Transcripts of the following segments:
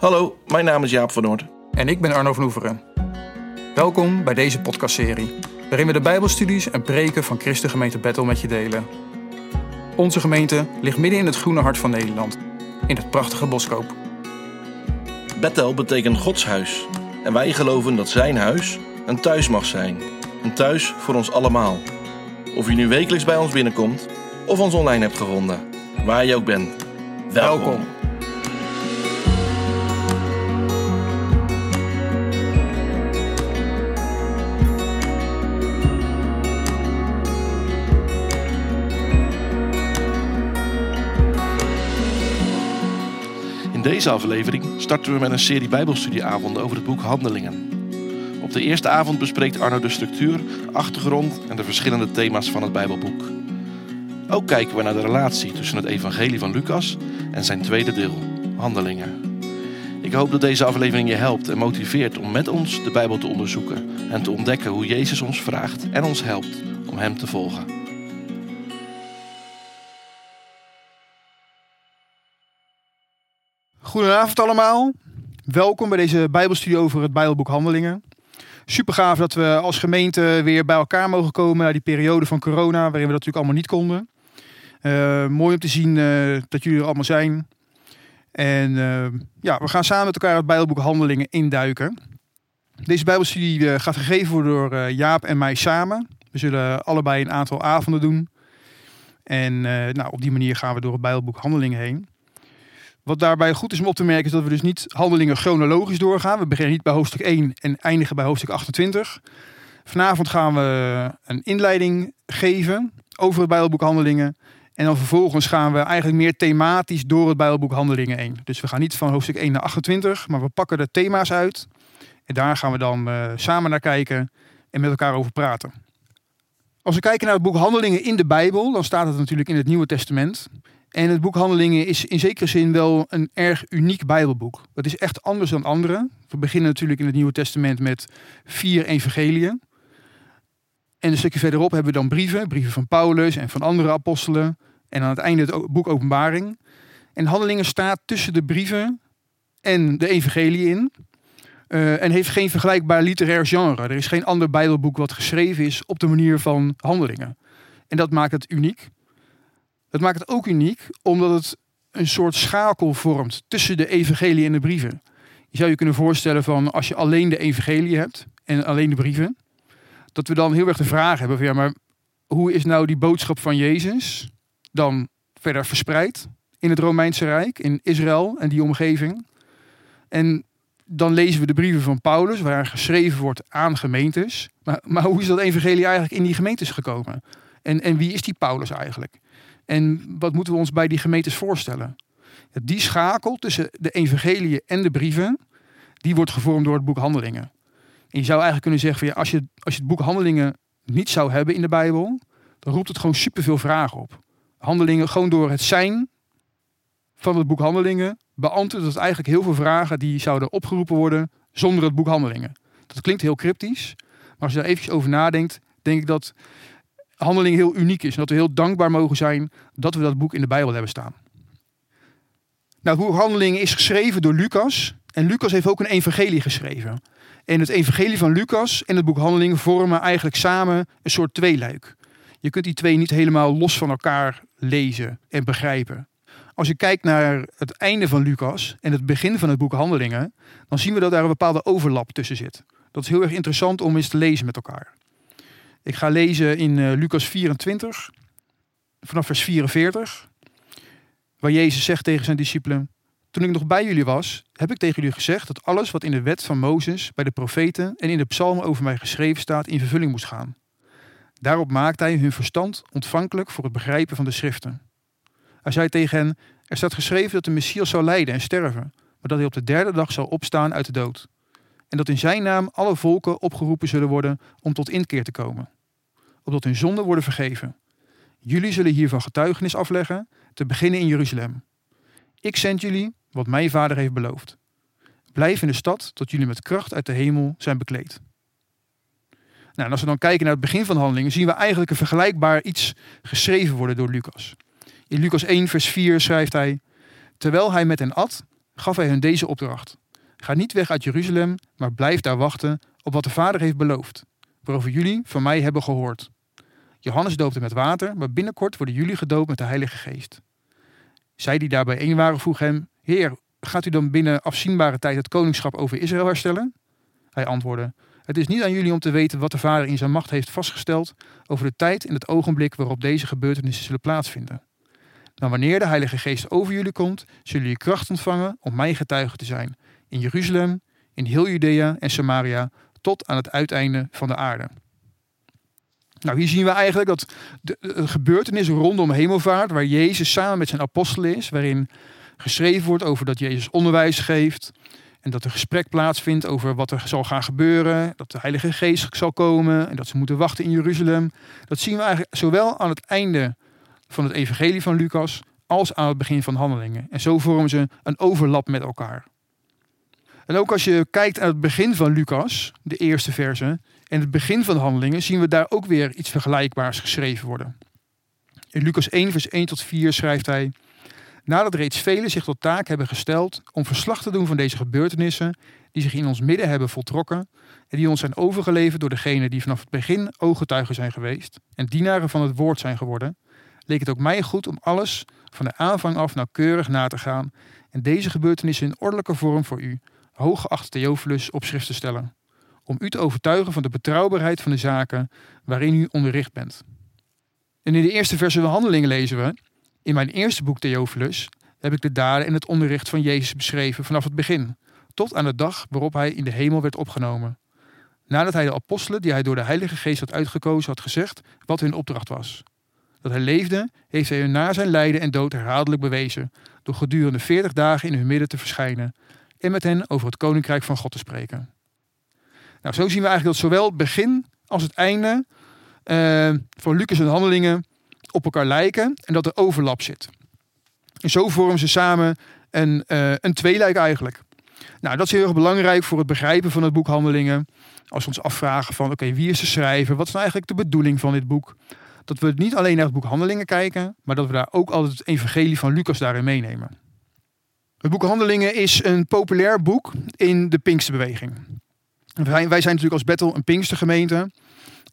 Hallo, mijn naam is Jaap van Noord. En ik ben Arno van Oeveren. Welkom bij deze podcastserie, waarin we de Bijbelstudies en preken van Christengemeente Bethel met je delen. Onze gemeente ligt midden in het groene hart van Nederland, in het prachtige Boskoop. Bethel betekent Gods huis. En wij geloven dat zijn huis een thuis mag zijn. Een thuis voor ons allemaal. Of je nu wekelijks bij ons binnenkomt of ons online hebt gevonden. Waar je ook bent. Welkom. Welkom. Deze aflevering starten we met een serie Bijbelstudieavonden over het boek Handelingen. Op de eerste avond bespreekt Arno de structuur, achtergrond en de verschillende thema's van het Bijbelboek. Ook kijken we naar de relatie tussen het Evangelie van Lucas en zijn tweede deel, Handelingen. Ik hoop dat deze aflevering je helpt en motiveert om met ons de Bijbel te onderzoeken en te ontdekken hoe Jezus ons vraagt en ons helpt om Hem te volgen. Goedenavond allemaal. Welkom bij deze Bijbelstudie over het Bijbelboek Handelingen. Super gaaf dat we als gemeente weer bij elkaar mogen komen na die periode van corona, waarin we dat natuurlijk allemaal niet konden. Eh, mooi om te zien eh, dat jullie er allemaal zijn. En eh, ja, we gaan samen met elkaar het Bijbelboek Handelingen induiken. Deze Bijbelstudie gaat gegeven worden door Jaap en mij samen. We zullen allebei een aantal avonden doen. En nou, op die manier gaan we door het Bijbelboek Handelingen heen. Wat daarbij goed is om op te merken is dat we dus niet handelingen chronologisch doorgaan. We beginnen niet bij hoofdstuk 1 en eindigen bij hoofdstuk 28. Vanavond gaan we een inleiding geven over het Bijbelboek Handelingen. En dan vervolgens gaan we eigenlijk meer thematisch door het Bijbelboek Handelingen heen. Dus we gaan niet van hoofdstuk 1 naar 28, maar we pakken de thema's uit. En daar gaan we dan uh, samen naar kijken en met elkaar over praten. Als we kijken naar het boek Handelingen in de Bijbel, dan staat het natuurlijk in het Nieuwe Testament. En het boek Handelingen is in zekere zin wel een erg uniek Bijbelboek. Het is echt anders dan andere. We beginnen natuurlijk in het Nieuwe Testament met vier evangeliën. En een stukje verderop hebben we dan brieven. Brieven van Paulus en van andere apostelen. En aan het einde het boek Openbaring. En Handelingen staat tussen de brieven en de evangelie in. Uh, en heeft geen vergelijkbaar literair genre. Er is geen ander Bijbelboek wat geschreven is op de manier van Handelingen. En dat maakt het uniek. Dat maakt het ook uniek omdat het een soort schakel vormt tussen de evangelie en de brieven. Je zou je kunnen voorstellen van als je alleen de evangelie hebt en alleen de brieven, dat we dan heel erg de vraag hebben van ja, maar hoe is nou die boodschap van Jezus dan verder verspreid in het Romeinse Rijk, in Israël en die omgeving? En dan lezen we de brieven van Paulus, waar geschreven wordt aan gemeentes. Maar, maar hoe is dat evangelie eigenlijk in die gemeentes gekomen? En, en wie is die Paulus eigenlijk? En wat moeten we ons bij die gemeentes voorstellen? Die schakel tussen de evangeliën en de brieven, die wordt gevormd door het boek Handelingen. En je zou eigenlijk kunnen zeggen, van, ja, als, je, als je het boek Handelingen niet zou hebben in de Bijbel, dan roept het gewoon superveel vragen op. Handelingen, gewoon door het zijn van het boek Handelingen, beantwoordt het eigenlijk heel veel vragen die zouden opgeroepen worden zonder het boek Handelingen. Dat klinkt heel cryptisch, maar als je daar eventjes over nadenkt, denk ik dat handeling heel uniek is. En dat we heel dankbaar mogen zijn dat we dat boek in de Bijbel hebben staan. Nou, het boek Handelingen is geschreven door Lucas. En Lucas heeft ook een evangelie geschreven. En het evangelie van Lucas en het boek Handelingen vormen eigenlijk samen een soort tweeluik. Je kunt die twee niet helemaal los van elkaar lezen en begrijpen. Als je kijkt naar het einde van Lucas en het begin van het boek Handelingen, dan zien we dat daar een bepaalde overlap tussen zit. Dat is heel erg interessant om eens te lezen met elkaar. Ik ga lezen in uh, Lucas 24, vanaf vers 44, waar Jezus zegt tegen zijn discipelen: Toen ik nog bij jullie was, heb ik tegen jullie gezegd dat alles wat in de wet van Mozes, bij de profeten en in de psalmen over mij geschreven staat, in vervulling moest gaan. Daarop maakte hij hun verstand ontvankelijk voor het begrijpen van de schriften. Hij zei tegen hen: Er staat geschreven dat de Messias zou lijden en sterven, maar dat hij op de derde dag zal opstaan uit de dood en dat in zijn naam alle volken opgeroepen zullen worden om tot inkeer te komen, opdat hun zonden worden vergeven. Jullie zullen hiervan getuigenis afleggen, te beginnen in Jeruzalem. Ik zend jullie wat mijn vader heeft beloofd. Blijf in de stad tot jullie met kracht uit de hemel zijn bekleed. Nou, en als we dan kijken naar het begin van de handelingen, zien we eigenlijk een vergelijkbaar iets geschreven worden door Lucas. In Lucas 1, vers 4 schrijft hij: Terwijl hij met hen at, gaf hij hun deze opdracht. Ga niet weg uit Jeruzalem, maar blijf daar wachten op wat de Vader heeft beloofd, waarover jullie van mij hebben gehoord. Johannes doopte met water, maar binnenkort worden jullie gedoopt met de Heilige Geest. Zij die daarbij één waren vroeg hem, Heer, gaat u dan binnen afzienbare tijd het koningschap over Israël herstellen? Hij antwoordde, het is niet aan jullie om te weten wat de Vader in zijn macht heeft vastgesteld over de tijd en het ogenblik waarop deze gebeurtenissen zullen plaatsvinden. Maar wanneer de Heilige Geest over jullie komt, zullen jullie kracht ontvangen om mijn getuige te zijn. In Jeruzalem, in heel Judea en Samaria, tot aan het uiteinde van de aarde. Nou, hier zien we eigenlijk dat de, de gebeurtenis rondom hemelvaart, waar Jezus samen met zijn apostelen is, waarin geschreven wordt over dat Jezus onderwijs geeft, en dat er gesprek plaatsvindt over wat er zal gaan gebeuren. Dat de Heilige Geest zal komen. En dat ze moeten wachten in Jeruzalem. Dat zien we eigenlijk zowel aan het einde van het evangelie van Lucas. als aan het begin van handelingen. En zo vormen ze een overlap met elkaar. En ook als je kijkt naar het begin van Lucas, de eerste verse. en het begin van de handelingen. zien we daar ook weer iets vergelijkbaars geschreven worden. In Lucas 1, vers 1 tot 4 schrijft hij. Nadat reeds velen zich tot taak hebben gesteld om verslag te doen van deze gebeurtenissen die zich in ons midden hebben voltrokken en die ons zijn overgeleverd door degenen die vanaf het begin ooggetuigen zijn geweest en dienaren van het woord zijn geworden, leek het ook mij goed om alles van de aanvang af nauwkeurig na te gaan en deze gebeurtenissen in ordelijke vorm voor u, hooggeachte Theophilus, op schrift te stellen, om u te overtuigen van de betrouwbaarheid van de zaken waarin u onderricht bent. En in de eerste verse van Handelingen lezen we in mijn eerste boek Theophilus heb ik de daden en het onderricht van Jezus beschreven vanaf het begin, tot aan de dag waarop hij in de hemel werd opgenomen. Nadat hij de apostelen die hij door de Heilige Geest had uitgekozen had gezegd wat hun opdracht was. Dat hij leefde, heeft hij hun na zijn lijden en dood herhaaldelijk bewezen, door gedurende veertig dagen in hun midden te verschijnen en met hen over het koninkrijk van God te spreken. Nou, zo zien we eigenlijk dat zowel het begin als het einde uh, van Lucas en Handelingen op elkaar lijken en dat er overlap zit. En zo vormen ze samen een, uh, een tweeluik eigenlijk. Nou, dat is heel erg belangrijk voor het begrijpen van het boek Handelingen. Als we ons afvragen van, oké, wie is de schrijver? Wat is nou eigenlijk de bedoeling van dit boek? Dat we niet alleen naar het boek Handelingen kijken, maar dat we daar ook altijd het evangelie van Lucas daarin meenemen. Het boek Handelingen is een populair boek in de Pinksterbeweging. Wij, wij zijn natuurlijk als Battle een Pinkstergemeente.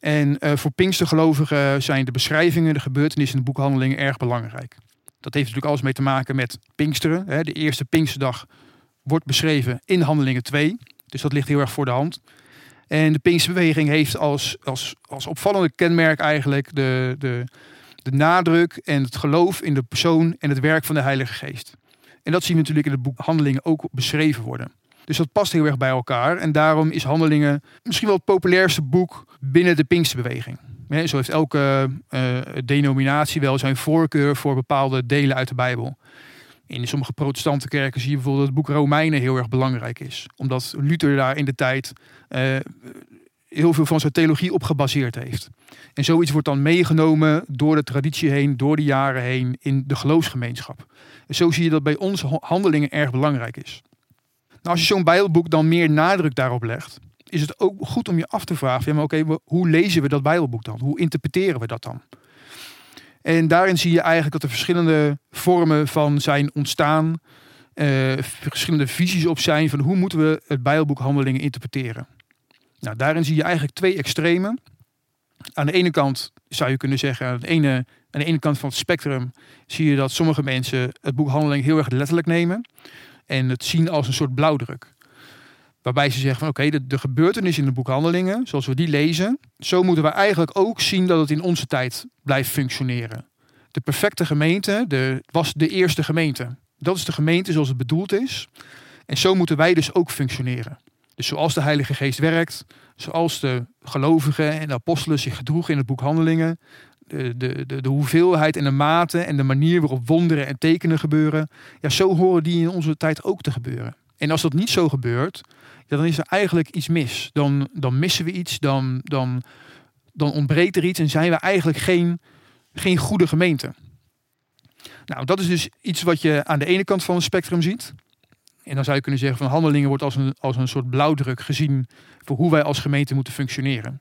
En uh, voor Pinkstergelovigen zijn de beschrijvingen, de gebeurtenissen in de boekhandelingen erg belangrijk. Dat heeft natuurlijk alles mee te maken met Pinksteren. Hè. De eerste Pinksterdag wordt beschreven in Handelingen 2. Dus dat ligt heel erg voor de hand. En de Pinksterbeweging heeft als, als, als opvallende kenmerk eigenlijk de, de, de nadruk en het geloof in de persoon en het werk van de Heilige Geest. En dat zien we natuurlijk in het boek Handelingen ook beschreven worden. Dus dat past heel erg bij elkaar. En daarom is Handelingen misschien wel het populairste boek binnen de Pinksterbeweging. Zo heeft elke uh, denominatie wel zijn voorkeur voor bepaalde delen uit de Bijbel. In sommige protestante kerken zie je bijvoorbeeld dat het boek Romeinen heel erg belangrijk is. Omdat Luther daar in de tijd uh, heel veel van zijn theologie op gebaseerd heeft. En zoiets wordt dan meegenomen door de traditie heen, door de jaren heen in de geloofsgemeenschap. En zo zie je dat bij ons handelingen erg belangrijk is. Nou, als je zo'n Bijbelboek dan meer nadruk daarop legt, is het ook goed om je af te vragen: oké, hoe lezen we dat Bijbelboek dan? Hoe interpreteren we dat dan? En daarin zie je eigenlijk dat er verschillende vormen van zijn ontstaan, uh, verschillende visies op zijn van hoe moeten we het Bijbelboek Handelingen interpreteren. Nou, daarin zie je eigenlijk twee extremen. Aan de ene kant zou je kunnen zeggen, aan de ene, aan de ene kant van het spectrum zie je dat sommige mensen het boek Handelingen heel erg letterlijk nemen en het zien als een soort blauwdruk. Waarbij ze zeggen van oké, de, de gebeurtenissen in de boekhandelingen, zoals we die lezen, zo moeten we eigenlijk ook zien dat het in onze tijd blijft functioneren. De perfecte gemeente de, was de eerste gemeente. Dat is de gemeente zoals het bedoeld is. En zo moeten wij dus ook functioneren. Dus zoals de Heilige Geest werkt, zoals de gelovigen en de apostelen zich gedroegen in het boek Handelingen, de, de, de, hoeveelheid en de mate en de manier waarop wonderen en tekenen gebeuren, ja, zo horen die in onze tijd ook te gebeuren. En als dat niet zo gebeurt, ja, dan is er eigenlijk iets mis. Dan, dan missen we iets, dan, dan, dan ontbreekt er iets en zijn we eigenlijk geen, geen goede gemeente. Nou, dat is dus iets wat je aan de ene kant van het spectrum ziet. En dan zou je kunnen zeggen van handelingen wordt als een, als een soort blauwdruk gezien voor hoe wij als gemeente moeten functioneren.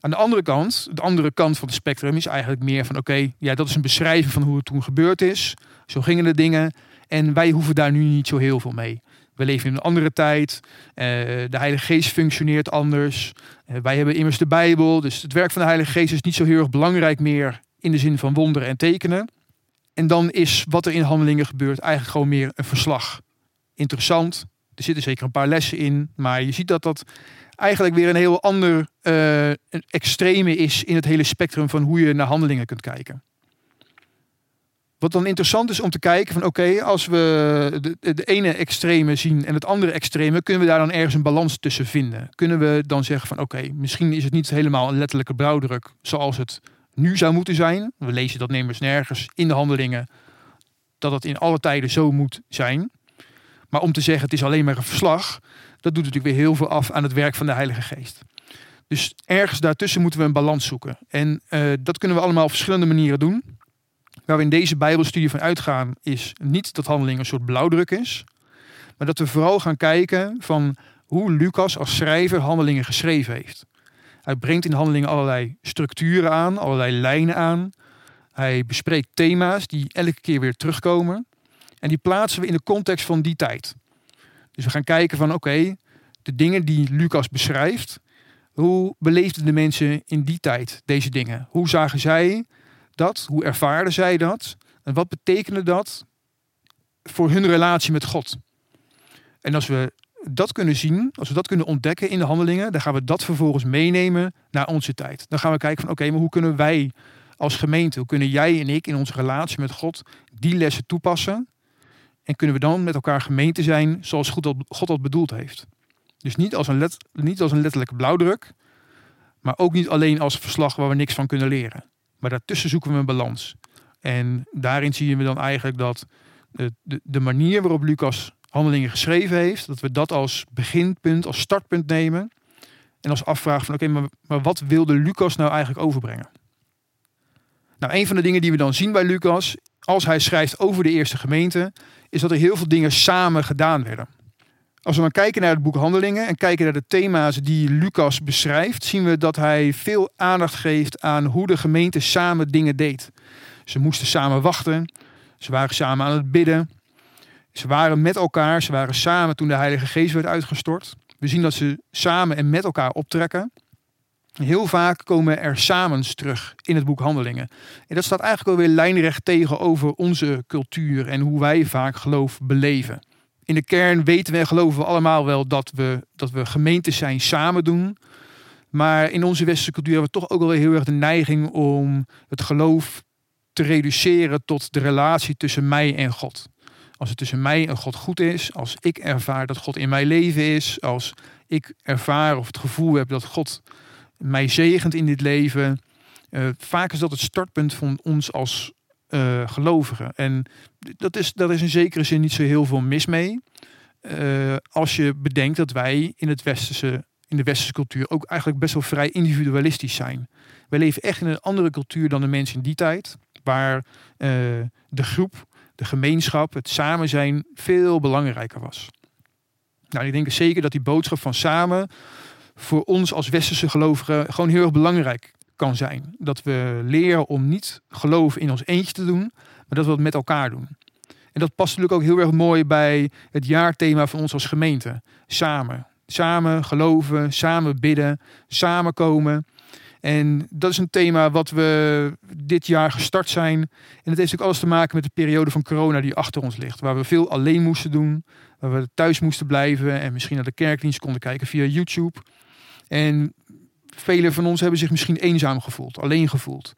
Aan de andere kant, de andere kant van het spectrum is eigenlijk meer van oké, ja, dat is een beschrijving van hoe het toen gebeurd is. Zo gingen de dingen. En wij hoeven daar nu niet zo heel veel mee. We leven in een andere tijd. Uh, de Heilige Geest functioneert anders. Uh, wij hebben immers de Bijbel. Dus het werk van de Heilige Geest is niet zo heel erg belangrijk meer in de zin van wonderen en tekenen. En dan is wat er in handelingen gebeurt eigenlijk gewoon meer een verslag. Interessant. Er zitten zeker een paar lessen in. Maar je ziet dat dat eigenlijk weer een heel ander uh, extreme is in het hele spectrum van hoe je naar handelingen kunt kijken. Wat dan interessant is om te kijken van oké, als we de, de, ene extreme zien en het andere extreme, kunnen we daar dan ergens een balans tussen vinden? Kunnen we dan zeggen van oké, misschien is het niet helemaal een letterlijke blauwdruk zoals het nu zou moeten zijn. We lezen dat nemers nergens in de handelingen dat het in alle tijden zo moet zijn. Maar om te zeggen het is alleen maar een verslag, dat doet natuurlijk weer heel veel af aan het werk van de Heilige Geest. Dus ergens daartussen moeten we een balans zoeken. En uh, dat kunnen we allemaal op verschillende manieren doen. Waar we in deze Bijbelstudie van uitgaan is niet dat handeling een soort blauwdruk is. Maar dat we vooral gaan kijken van hoe Lucas als schrijver handelingen geschreven heeft. Hij brengt in handelingen allerlei structuren aan, allerlei lijnen aan. Hij bespreekt thema's die elke keer weer terugkomen. En die plaatsen we in de context van die tijd. Dus we gaan kijken van oké, de dingen die Lucas beschrijft, hoe beleefden de mensen in die tijd deze dingen? Hoe zagen zij dat? Hoe ervaarden zij dat? En wat betekende dat voor hun relatie met God? En als we dat kunnen zien, als we dat kunnen ontdekken in de handelingen, dan gaan we dat vervolgens meenemen naar onze tijd. Dan gaan we kijken van oké, maar hoe kunnen wij als gemeente, hoe kunnen jij en ik in onze relatie met God die lessen toepassen? En kunnen we dan met elkaar gemeente zijn zoals God dat, bedoeld heeft? Dus niet als, een let, niet als een letterlijke blauwdruk, maar ook niet alleen als verslag waar we niks van kunnen leren. Maar daartussen zoeken we een balans. En daarin zien we dan eigenlijk dat de, de, de manier waarop Lucas handelingen geschreven heeft, dat we dat als beginpunt, als startpunt nemen. En als afvraag van oké, maar, maar wat wilde Lucas nou eigenlijk overbrengen? Nou, een van de dingen die we dan zien bij Lucas, als hij schrijft over de eerste gemeente, is dat er heel veel dingen samen gedaan werden. Als we dan kijken naar het boek Handelingen en kijken naar de thema's die Lucas beschrijft, zien we dat hij veel aandacht geeft aan hoe de gemeente samen dingen deed. Ze moesten samen wachten, ze waren samen aan het bidden, ze waren met elkaar, ze waren samen toen de Heilige Geest werd uitgestort. We zien dat ze samen en met elkaar optrekken. Heel vaak komen er samens terug in het boek Handelingen. En dat staat eigenlijk alweer lijnrecht tegenover onze cultuur en hoe wij vaak geloof beleven. In de kern weten we en geloven we allemaal wel dat we, dat we gemeentes zijn samen doen. Maar in onze westerse cultuur hebben we toch ook wel heel erg de neiging om het geloof te reduceren tot de relatie tussen mij en God. Als het tussen mij en God goed is, als ik ervaar dat God in mijn leven is, als ik ervaar of het gevoel heb dat God mij zegent in dit leven. Uh, vaak is dat het startpunt van ons als uh, gelovigen. En dat is, dat is in zekere zin niet zo heel veel mis mee. Uh, als je bedenkt dat wij in, het westerse, in de westerse cultuur ook eigenlijk best wel vrij individualistisch zijn. Wij leven echt in een andere cultuur dan de mensen in die tijd. Waar de groep, de gemeenschap, het samen zijn veel belangrijker was. Nou, ik denk zeker dat die boodschap van samen voor ons als westerse gelovigen gewoon heel erg belangrijk kan zijn. Dat we leren om niet geloven in ons eentje te doen, maar dat we het met elkaar doen. En dat past natuurlijk ook heel erg mooi bij het jaarthema van ons als gemeente. Samen. Samen geloven, samen bidden, samenkomen. En dat is een thema wat we dit jaar gestart zijn. En het heeft ook alles te maken met de periode van corona die achter ons ligt. Waar we veel alleen moesten doen. Waar we thuis moesten blijven en misschien naar de kerkdienst konden kijken via YouTube. En velen van ons hebben zich misschien eenzaam gevoeld, alleen gevoeld.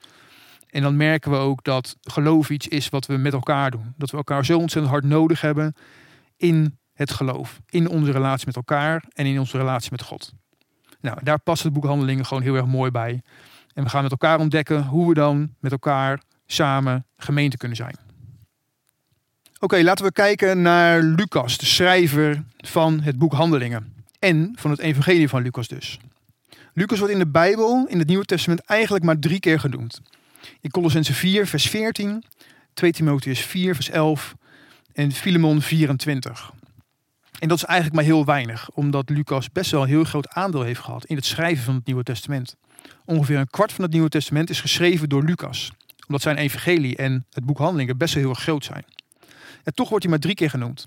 En dan merken we ook dat geloof iets is wat we met elkaar doen. Dat we elkaar zo ontzettend hard nodig hebben in het geloof. In onze relatie met elkaar en in onze relatie met God. Nou, daar past het boek Handelingen gewoon heel erg mooi bij. En we gaan met elkaar ontdekken hoe we dan met elkaar samen gemeente kunnen zijn. Oké, laten we kijken naar Lucas, de schrijver van het boek Handelingen. En van het evangelie van Lucas dus. Lucas wordt in de Bijbel, in het Nieuwe Testament, eigenlijk maar drie keer genoemd. In Colossense 4, vers 14, 2 Timotheus 4, vers 11 en Filemon 24. En dat is eigenlijk maar heel weinig, omdat Lucas best wel een heel groot aandeel heeft gehad in het schrijven van het Nieuwe Testament. Ongeveer een kwart van het Nieuwe Testament is geschreven door Lucas, omdat zijn evangelie en het boek Handelingen best wel heel groot zijn. En toch wordt hij maar drie keer genoemd.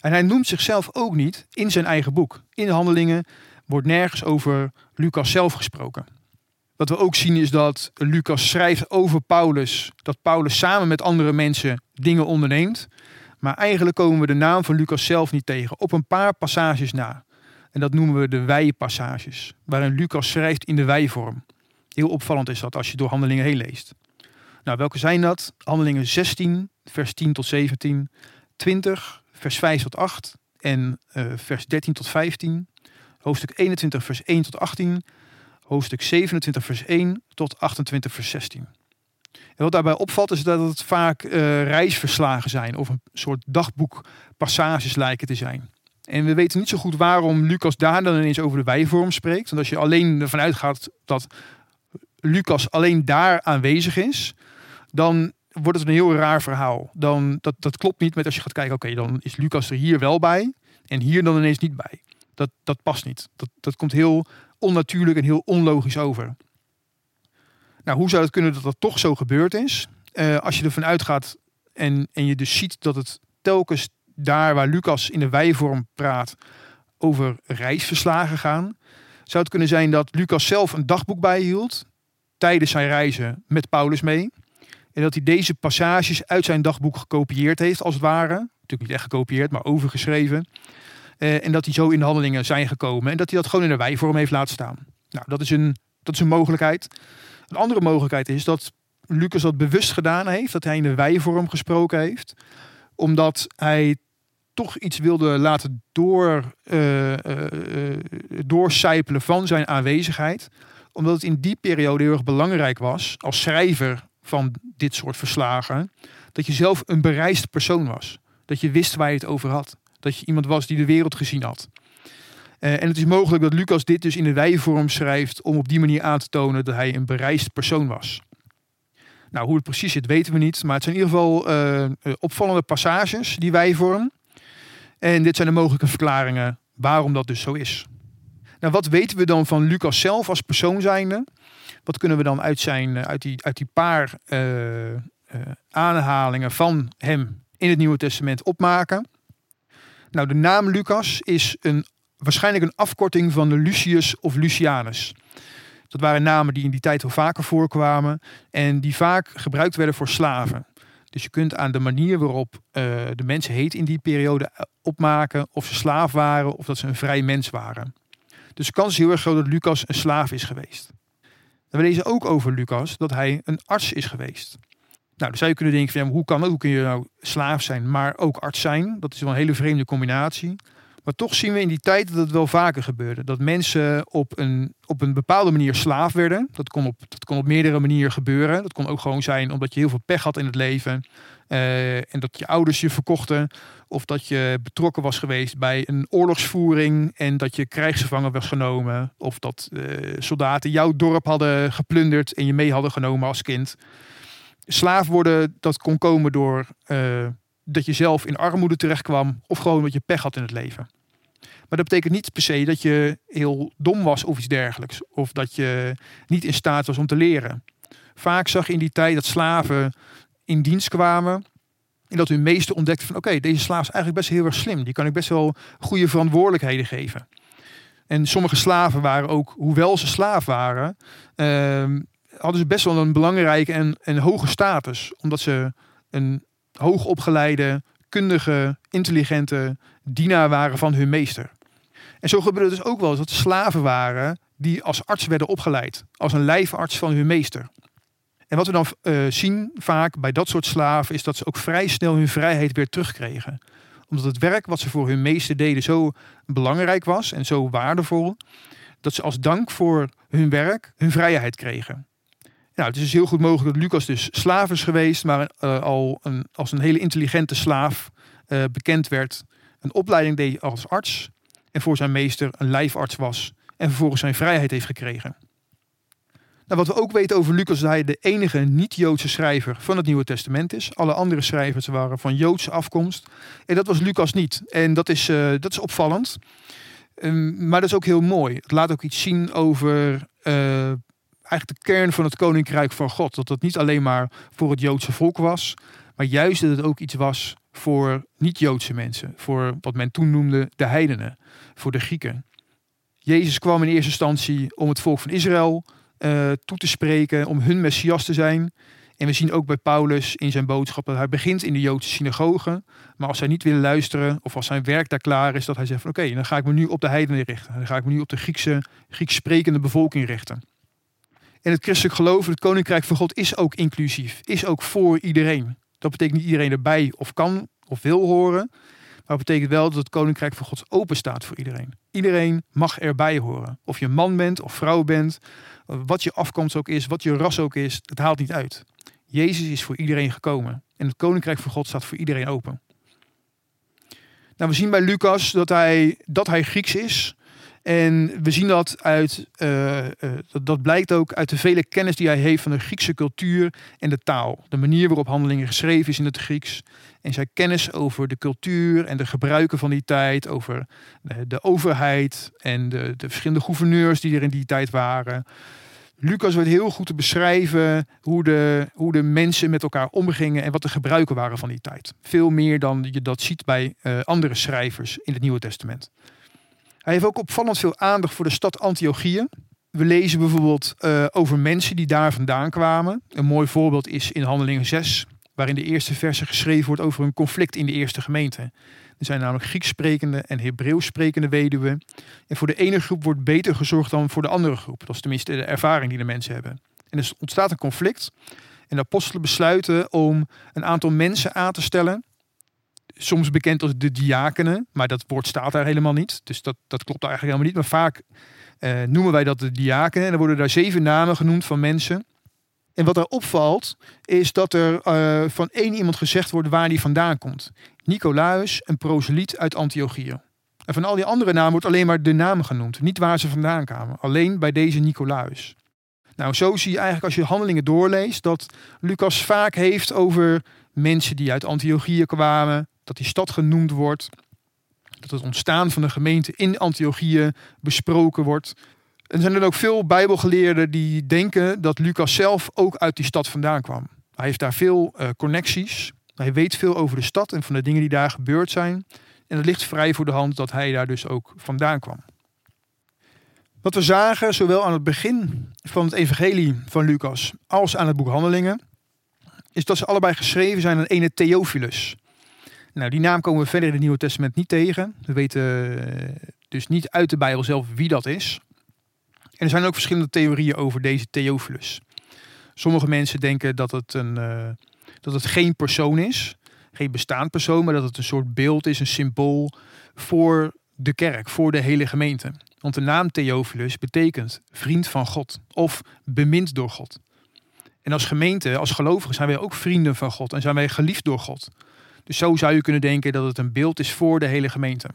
En hij noemt zichzelf ook niet in zijn eigen boek. In de handelingen wordt nergens over Lucas zelf gesproken. Wat we ook zien is dat Lucas schrijft over Paulus. Dat Paulus samen met andere mensen dingen onderneemt. Maar eigenlijk komen we de naam van Lucas zelf niet tegen. Op een paar passages na. En dat noemen we de wij-passages. Waarin Lucas schrijft in de wij-vorm. Heel opvallend is dat als je door handelingen heen leest. Nou, welke zijn dat? Handelingen 16, vers 10 tot 17. 20, vers 5 tot 8. En uh, vers 13 tot 15. Hoofdstuk 21, vers 1 tot 18 hoofdstuk 27, vers 1 tot 28, vers 16. En wat daarbij opvalt is dat het vaak uh, reisverslagen zijn of een soort dagboekpassages lijken te zijn. En we weten niet zo goed waarom Lucas daar dan ineens over de wijvorm spreekt. Want als je alleen ervan uitgaat dat Lucas alleen daar aanwezig is, dan wordt het een heel raar verhaal. Dan, dat, dat klopt niet met als je gaat kijken, oké, dan is Lucas er hier wel bij en hier dan ineens niet bij. Dat, dat past niet. Dat, dat komt heel onnatuurlijk en heel onlogisch over. Nou, hoe zou het kunnen dat dat toch zo gebeurd is? Uh, als je ervan uitgaat en, en je dus ziet dat het telkens daar waar Lucas in de wijvorm praat over reisverslagen gaan, zou het kunnen zijn dat Lucas zelf een dagboek bijhield tijdens zijn reizen met Paulus mee. En dat hij deze passages uit zijn dagboek gekopieerd heeft, als het ware. Natuurlijk niet echt gekopieerd, maar overgeschreven. Uh, en dat die zo in de handelingen zijn gekomen. En dat hij dat gewoon in de wijvorm heeft laten staan. Nou, dat is, een, dat is een mogelijkheid. Een andere mogelijkheid is dat Lucas dat bewust gedaan heeft. Dat hij in de wijvorm gesproken heeft. Omdat hij toch iets wilde laten door, uh, doorcijpelen van zijn aanwezigheid. Omdat het in die periode heel erg belangrijk was als schrijver van dit soort verslagen. Dat je zelf een bereisd persoon was. Dat je wist waar je het over had dat je iemand was die de wereld gezien had. Uh, en het is mogelijk dat Lucas dit dus in de wijvorm schrijft om op die manier aan te tonen dat hij een bereisd persoon was. Nou, hoe het precies zit weten we niet, maar het zijn in ieder geval uh, opvallende passages, die wijvorm. En dit zijn de mogelijke verklaringen waarom dat dus zo is. Nou, wat weten we dan van Lucas zelf als persoon zijnde? Wat kunnen we dan uit, zijn, uit, die, uit die paar aanhalingen van hem in het Nieuwe Testament opmaken? Nou, de naam Lucas is een, waarschijnlijk een afkorting van de Lucius of Lucianus. Dat waren namen die in die tijd wel vaker voorkwamen en die vaak gebruikt werden voor slaven. Dus je kunt aan de manier waarop de mensen heet in die periode eh, opmaken of ze slaaf waren of dat ze een vrij mens waren. Dus de kans is heel erg groot dat Lucas een slaaf is geweest. We lezen ook over Lucas dat hij een arts is geweest. Nou, zou je kunnen denken van hoe kan dat? Hoe kun je nou slaaf zijn, maar ook arts zijn? Dat is wel een hele vreemde combinatie. Maar toch zien we in die tijd dat het wel vaker gebeurde. Dat mensen op een, op een bepaalde manier slaaf werden. Dat kon, op, dat kon op meerdere manieren gebeuren. Dat kon ook gewoon zijn omdat je heel veel pech had in het leven. Uh, en dat je ouders je verkochten. Of dat je betrokken was geweest bij een oorlogsvoering. En dat je krijgsgevangen was genomen. Of dat uh, soldaten jouw dorp hadden geplunderd en je mee hadden genomen als kind slaaf worden, dat kon komen door uh, dat je zelf in armoede terecht kwam. Of gewoon dat je pech had in het leven. Maar dat betekent niet per se dat je heel dom was of iets dergelijks. Of dat je niet in staat was om te leren. Vaak zag je in die tijd dat slaven in dienst kwamen. En dat hun meester ontdekte van oké, deze slaaf is eigenlijk best heel erg slim. Die kan ik best wel goede verantwoordelijkheden geven. En sommige slaven waren ook, hoewel ze slaaf waren, uh, hadden ze best wel een belangrijke en, en hoge status. Omdat ze een hoogopgeleide, kundige, intelligente dienaar waren van hun meester. En zo gebeurde het dus ook wel eens dat slaven waren die als arts werden opgeleid. Als een lijfarts van hun meester. En wat we dan uh, zien vaak bij dat soort slaven is dat ze ook vrij snel hun vrijheid weer terugkregen. Omdat het werk wat ze voor hun meester deden zo belangrijk was en zo waardevol. Dat ze als dank voor hun werk hun vrijheid kregen. Nou, het is heel goed mogelijk dat Lucas dus slaaf is geweest, maar uh, al een, als een hele intelligente slaaf uh, bekend werd. Een opleiding deed als arts en voor zijn meester een lijfarts was en vervolgens zijn vrijheid heeft gekregen. Nou, wat we ook weten over Lucas is dat hij de enige niet-Joodse schrijver van het Nieuwe Testament is. Alle andere schrijvers waren van Joodse afkomst. En dat was Lucas niet. En dat is, uh, dat is opvallend. Um, maar dat is ook heel mooi. Het laat ook iets zien over eigenlijk de kern van het koninkrijk van God. Dat dat niet alleen maar voor het Joodse volk was, maar juist dat het ook iets was voor niet-Joodse mensen, voor wat men toen noemde de heidenen, voor de Grieken. Jezus kwam in eerste instantie om het volk van Israël uh, toe te spreken, om hun Messias te zijn. En we zien ook bij Paulus in zijn boodschap dat hij begint in de Joodse synagogen. Maar als zij niet willen luisteren of als zijn werk daar klaar is, dat hij zegt van oké, dan ga ik me nu op de heidenen richten. Dan ga ik me nu op de Griekse, Grieks sprekende bevolking richten. En het christelijk geloof, het koninkrijk van God is ook inclusief, is ook voor iedereen. Dat betekent niet iedereen erbij of kan of wil horen. Maar het betekent wel dat het koninkrijk van God open staat voor iedereen. Iedereen mag erbij horen. Of je man bent of vrouw bent, wat je afkomst ook is, wat je ras ook is, het haalt niet uit. Jezus is voor iedereen gekomen. En het koninkrijk van God staat voor iedereen open. Nou, we zien bij Lucas dat hij, dat hij Grieks is. En we zien dat uit, uh, dat, dat, blijkt ook uit de vele kennis die hij heeft van de Griekse cultuur en de taal. De manier waarop handelingen geschreven is in het Grieks. En zijn kennis over de cultuur en de gebruiken van die tijd, over de, overheid en de, de verschillende gouverneurs die er in die tijd waren. Lucas weet heel goed te beschrijven hoe de, hoe de mensen met elkaar omgingen en wat de gebruiken waren van die tijd. Veel meer dan je dat ziet bij uh, andere schrijvers in het Nieuwe Testament. Hij heeft ook opvallend veel aandacht voor de stad Antiochië. We lezen bijvoorbeeld uh, over mensen die daar vandaan kwamen. Een mooi voorbeeld is in Handelingen 6, waarin de eerste verse geschreven wordt over een conflict in de eerste gemeente. Er zijn namelijk Grieks sprekende en Hebreeuws sprekende weduwen. En voor de ene groep wordt beter gezorgd dan voor de andere groep. Dat is tenminste de ervaring die de mensen hebben. En er ontstaat een conflict. En de apostelen besluiten om een aantal mensen aan te stellen soms bekend als de diakenen, maar dat woord staat daar helemaal niet. Dus dat, dat klopt eigenlijk helemaal niet. Maar vaak uh, noemen wij dat de diakenen. En er worden daar zeven namen genoemd van mensen. En wat er opvalt, is dat er uh, van één iemand gezegd wordt waar die vandaan komt. Nicolaus, een proseliet uit Antiochië. En van al die andere namen wordt alleen maar de naam genoemd. Niet waar ze vandaan kwamen. Alleen bij deze Nicolaus. Nou, zo zie je eigenlijk als je handelingen doorleest dat Lucas vaak heeft over mensen die uit Antiochië kwamen, dat die stad genoemd wordt, dat het ontstaan van de gemeente in Antiochië besproken wordt. En er zijn er ook veel Bijbelgeleerden die denken dat Lucas zelf ook uit die stad vandaan kwam. Hij heeft daar veel uh, connecties. Hij weet veel over de stad en van de dingen die daar gebeurd zijn. En het ligt vrij voor de hand dat hij daar dus ook vandaan kwam. Wat we zagen, zowel aan het begin van het evangelie van Lucas als aan het boek Handelingen, is dat ze allebei geschreven zijn aan ene Theophilus. Nou, die naam komen we verder in het Nieuwe Testament niet tegen. We weten eh, dus niet uit de Bijbel zelf wie dat is. En er zijn ook verschillende theorieën over deze Theophilus. Sommige mensen denken dat het, een, uh, dat het geen persoon is, geen bestaand persoon, maar dat het een soort beeld is, een symbool voor de kerk, voor de hele gemeente. Want de naam Theophilus betekent vriend van God of bemind door God. En als gemeente, als gelovigen, zijn wij ook vrienden van God en zijn wij geliefd door God. Zo zou je kunnen denken dat het een beeld is voor de hele gemeente.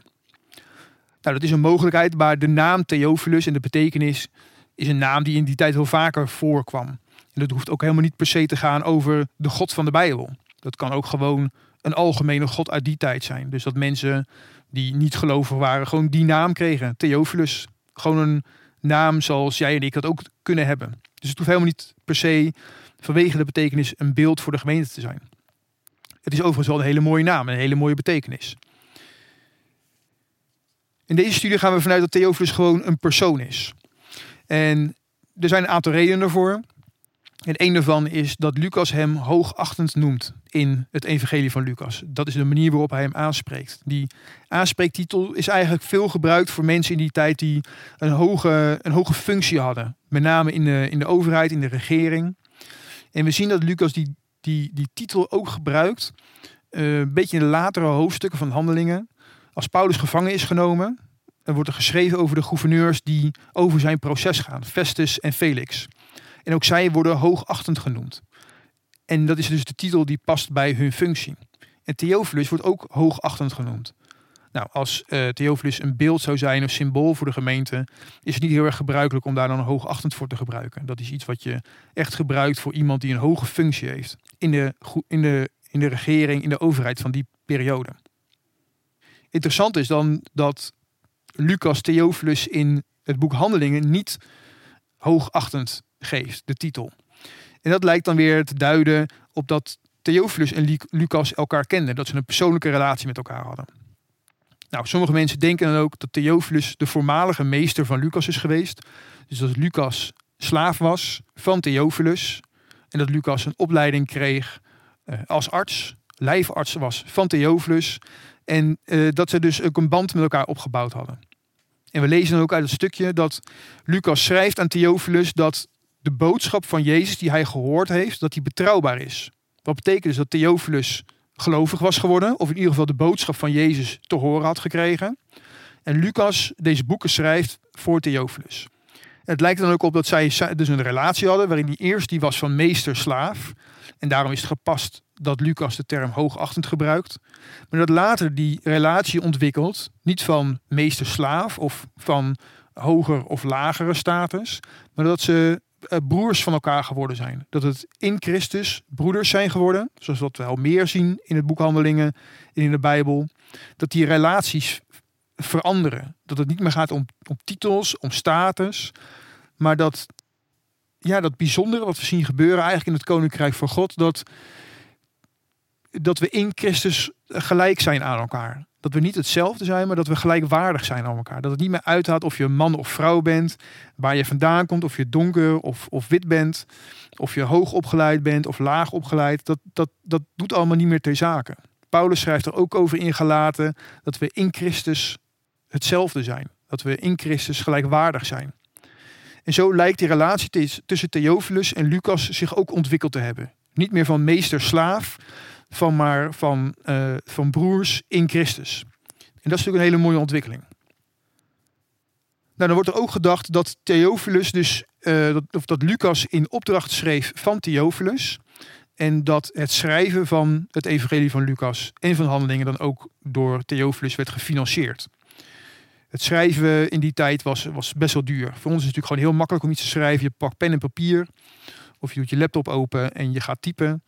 Nou, dat is een mogelijkheid, maar de naam Theophilus en de betekenis is een naam die in die tijd heel vaker voorkwam. En dat hoeft ook helemaal niet per se te gaan over de God van de Bijbel. Dat kan ook gewoon een algemene God uit die tijd zijn. Dus dat mensen die niet gelovig waren, gewoon die naam kregen. Theophilus. Gewoon een naam zoals jij en ik dat ook kunnen hebben. Dus het hoeft helemaal niet per se vanwege de betekenis een beeld voor de gemeente te zijn. Het is overigens wel een hele mooie naam en een hele mooie betekenis. In deze studie gaan we vanuit dat Theophilus gewoon een persoon is. En er zijn een aantal redenen ervoor. En een daarvan is dat Lucas hem hoogachtend noemt in het evangelie van Lucas. Dat is de manier waarop hij hem aanspreekt. Die aanspreektitel is eigenlijk veel gebruikt voor mensen in die tijd die een hoge, een hoge functie hadden. Met name in de, in de overheid, in de regering. En we zien dat Lucas die, die, die titel ook gebruikt. Uh, een beetje in de latere hoofdstukken van handelingen. Als Paulus gevangen is genomen, dan wordt er geschreven over de gouverneurs die over zijn proces gaan. Festus en Felix. En ook zij worden hoogachtend genoemd. En dat is dus de titel die past bij hun functie. En Theophilus wordt ook hoogachtend genoemd. Nou, als uh, Theophilus een beeld zou zijn, een symbool voor de gemeente, is het niet heel erg gebruikelijk om daar dan hoogachtend voor te gebruiken. Dat is iets wat je echt gebruikt voor iemand die een hoge functie heeft in de, in de, in de regering, in de overheid van die periode. Interessant is dan dat Lucas Theophilus in het boek Handelingen niet hoogachtend geeft, de titel. En dat lijkt dan weer te duiden op dat Theophilus en Lucas elkaar kenden. Dat ze een persoonlijke relatie met elkaar hadden. Nou, sommige mensen denken dan ook dat Theophilus de voormalige meester van Lucas is geweest. Dus dat Lucas slaaf was van Theophilus. En dat Lucas een opleiding kreeg uh, als arts, lijfarts was van Theophilus. En uh, dat ze dus ook een band met elkaar opgebouwd hadden. En we lezen dan ook uit het stukje dat Lucas schrijft aan Theophilus dat de boodschap van Jezus die hij gehoord heeft, dat die betrouwbaar is. Wat betekent dus dat Theophilus gelovig was geworden, of in ieder geval de boodschap van Jezus te horen had gekregen. En Lucas deze boeken schrijft voor Theophilus. het lijkt dan ook op dat zij dus een relatie hadden, waarin die eerst die was van meester-slaaf. En daarom is het gepast dat Lucas de term hoogachtend gebruikt. Maar dat later die relatie ontwikkelt, niet van meester-slaaf of van hoger of lagere status, maar dat ze broers van elkaar geworden zijn. Dat het in Christus broeders zijn geworden, zoals wat we al meer zien in het boek Handelingen en in de Bijbel. Dat die relaties veranderen. Dat het niet meer gaat om, om titels, om status, maar dat ja, dat bijzondere wat we zien gebeuren eigenlijk in het Koninkrijk van God, dat, dat we in Christus gelijk zijn aan elkaar. Dat we niet hetzelfde zijn, maar dat we gelijkwaardig zijn aan elkaar. Dat het niet meer uithaalt of je man of vrouw bent, waar je vandaan komt, of je donker of, of wit bent, of je hoog opgeleid bent of laag opgeleid. Dat, dat, dat doet allemaal niet meer ter zake. Paulus schrijft er ook over in Galaten dat we in Christus hetzelfde zijn. Dat we in Christus gelijkwaardig zijn. En zo lijkt die relatie tussen Theophilus en Lucas zich ook ontwikkeld te hebben. Niet meer van meester-slaaf, van maar van, uh, van broers in Christus. En dat is natuurlijk een hele mooie ontwikkeling. Nou, dan wordt er ook gedacht dat Theophilus dus, uh, dat, of dat Lucas in opdracht schreef van Theophilus. En dat het schrijven van het evangelie van Lucas en van handelingen dan ook door Theophilus werd gefinancierd. Het schrijven in die tijd was, was best wel duur. Voor ons is het natuurlijk gewoon heel makkelijk om iets te schrijven. Je pakt pen en papier of je doet je laptop open en je gaat typen.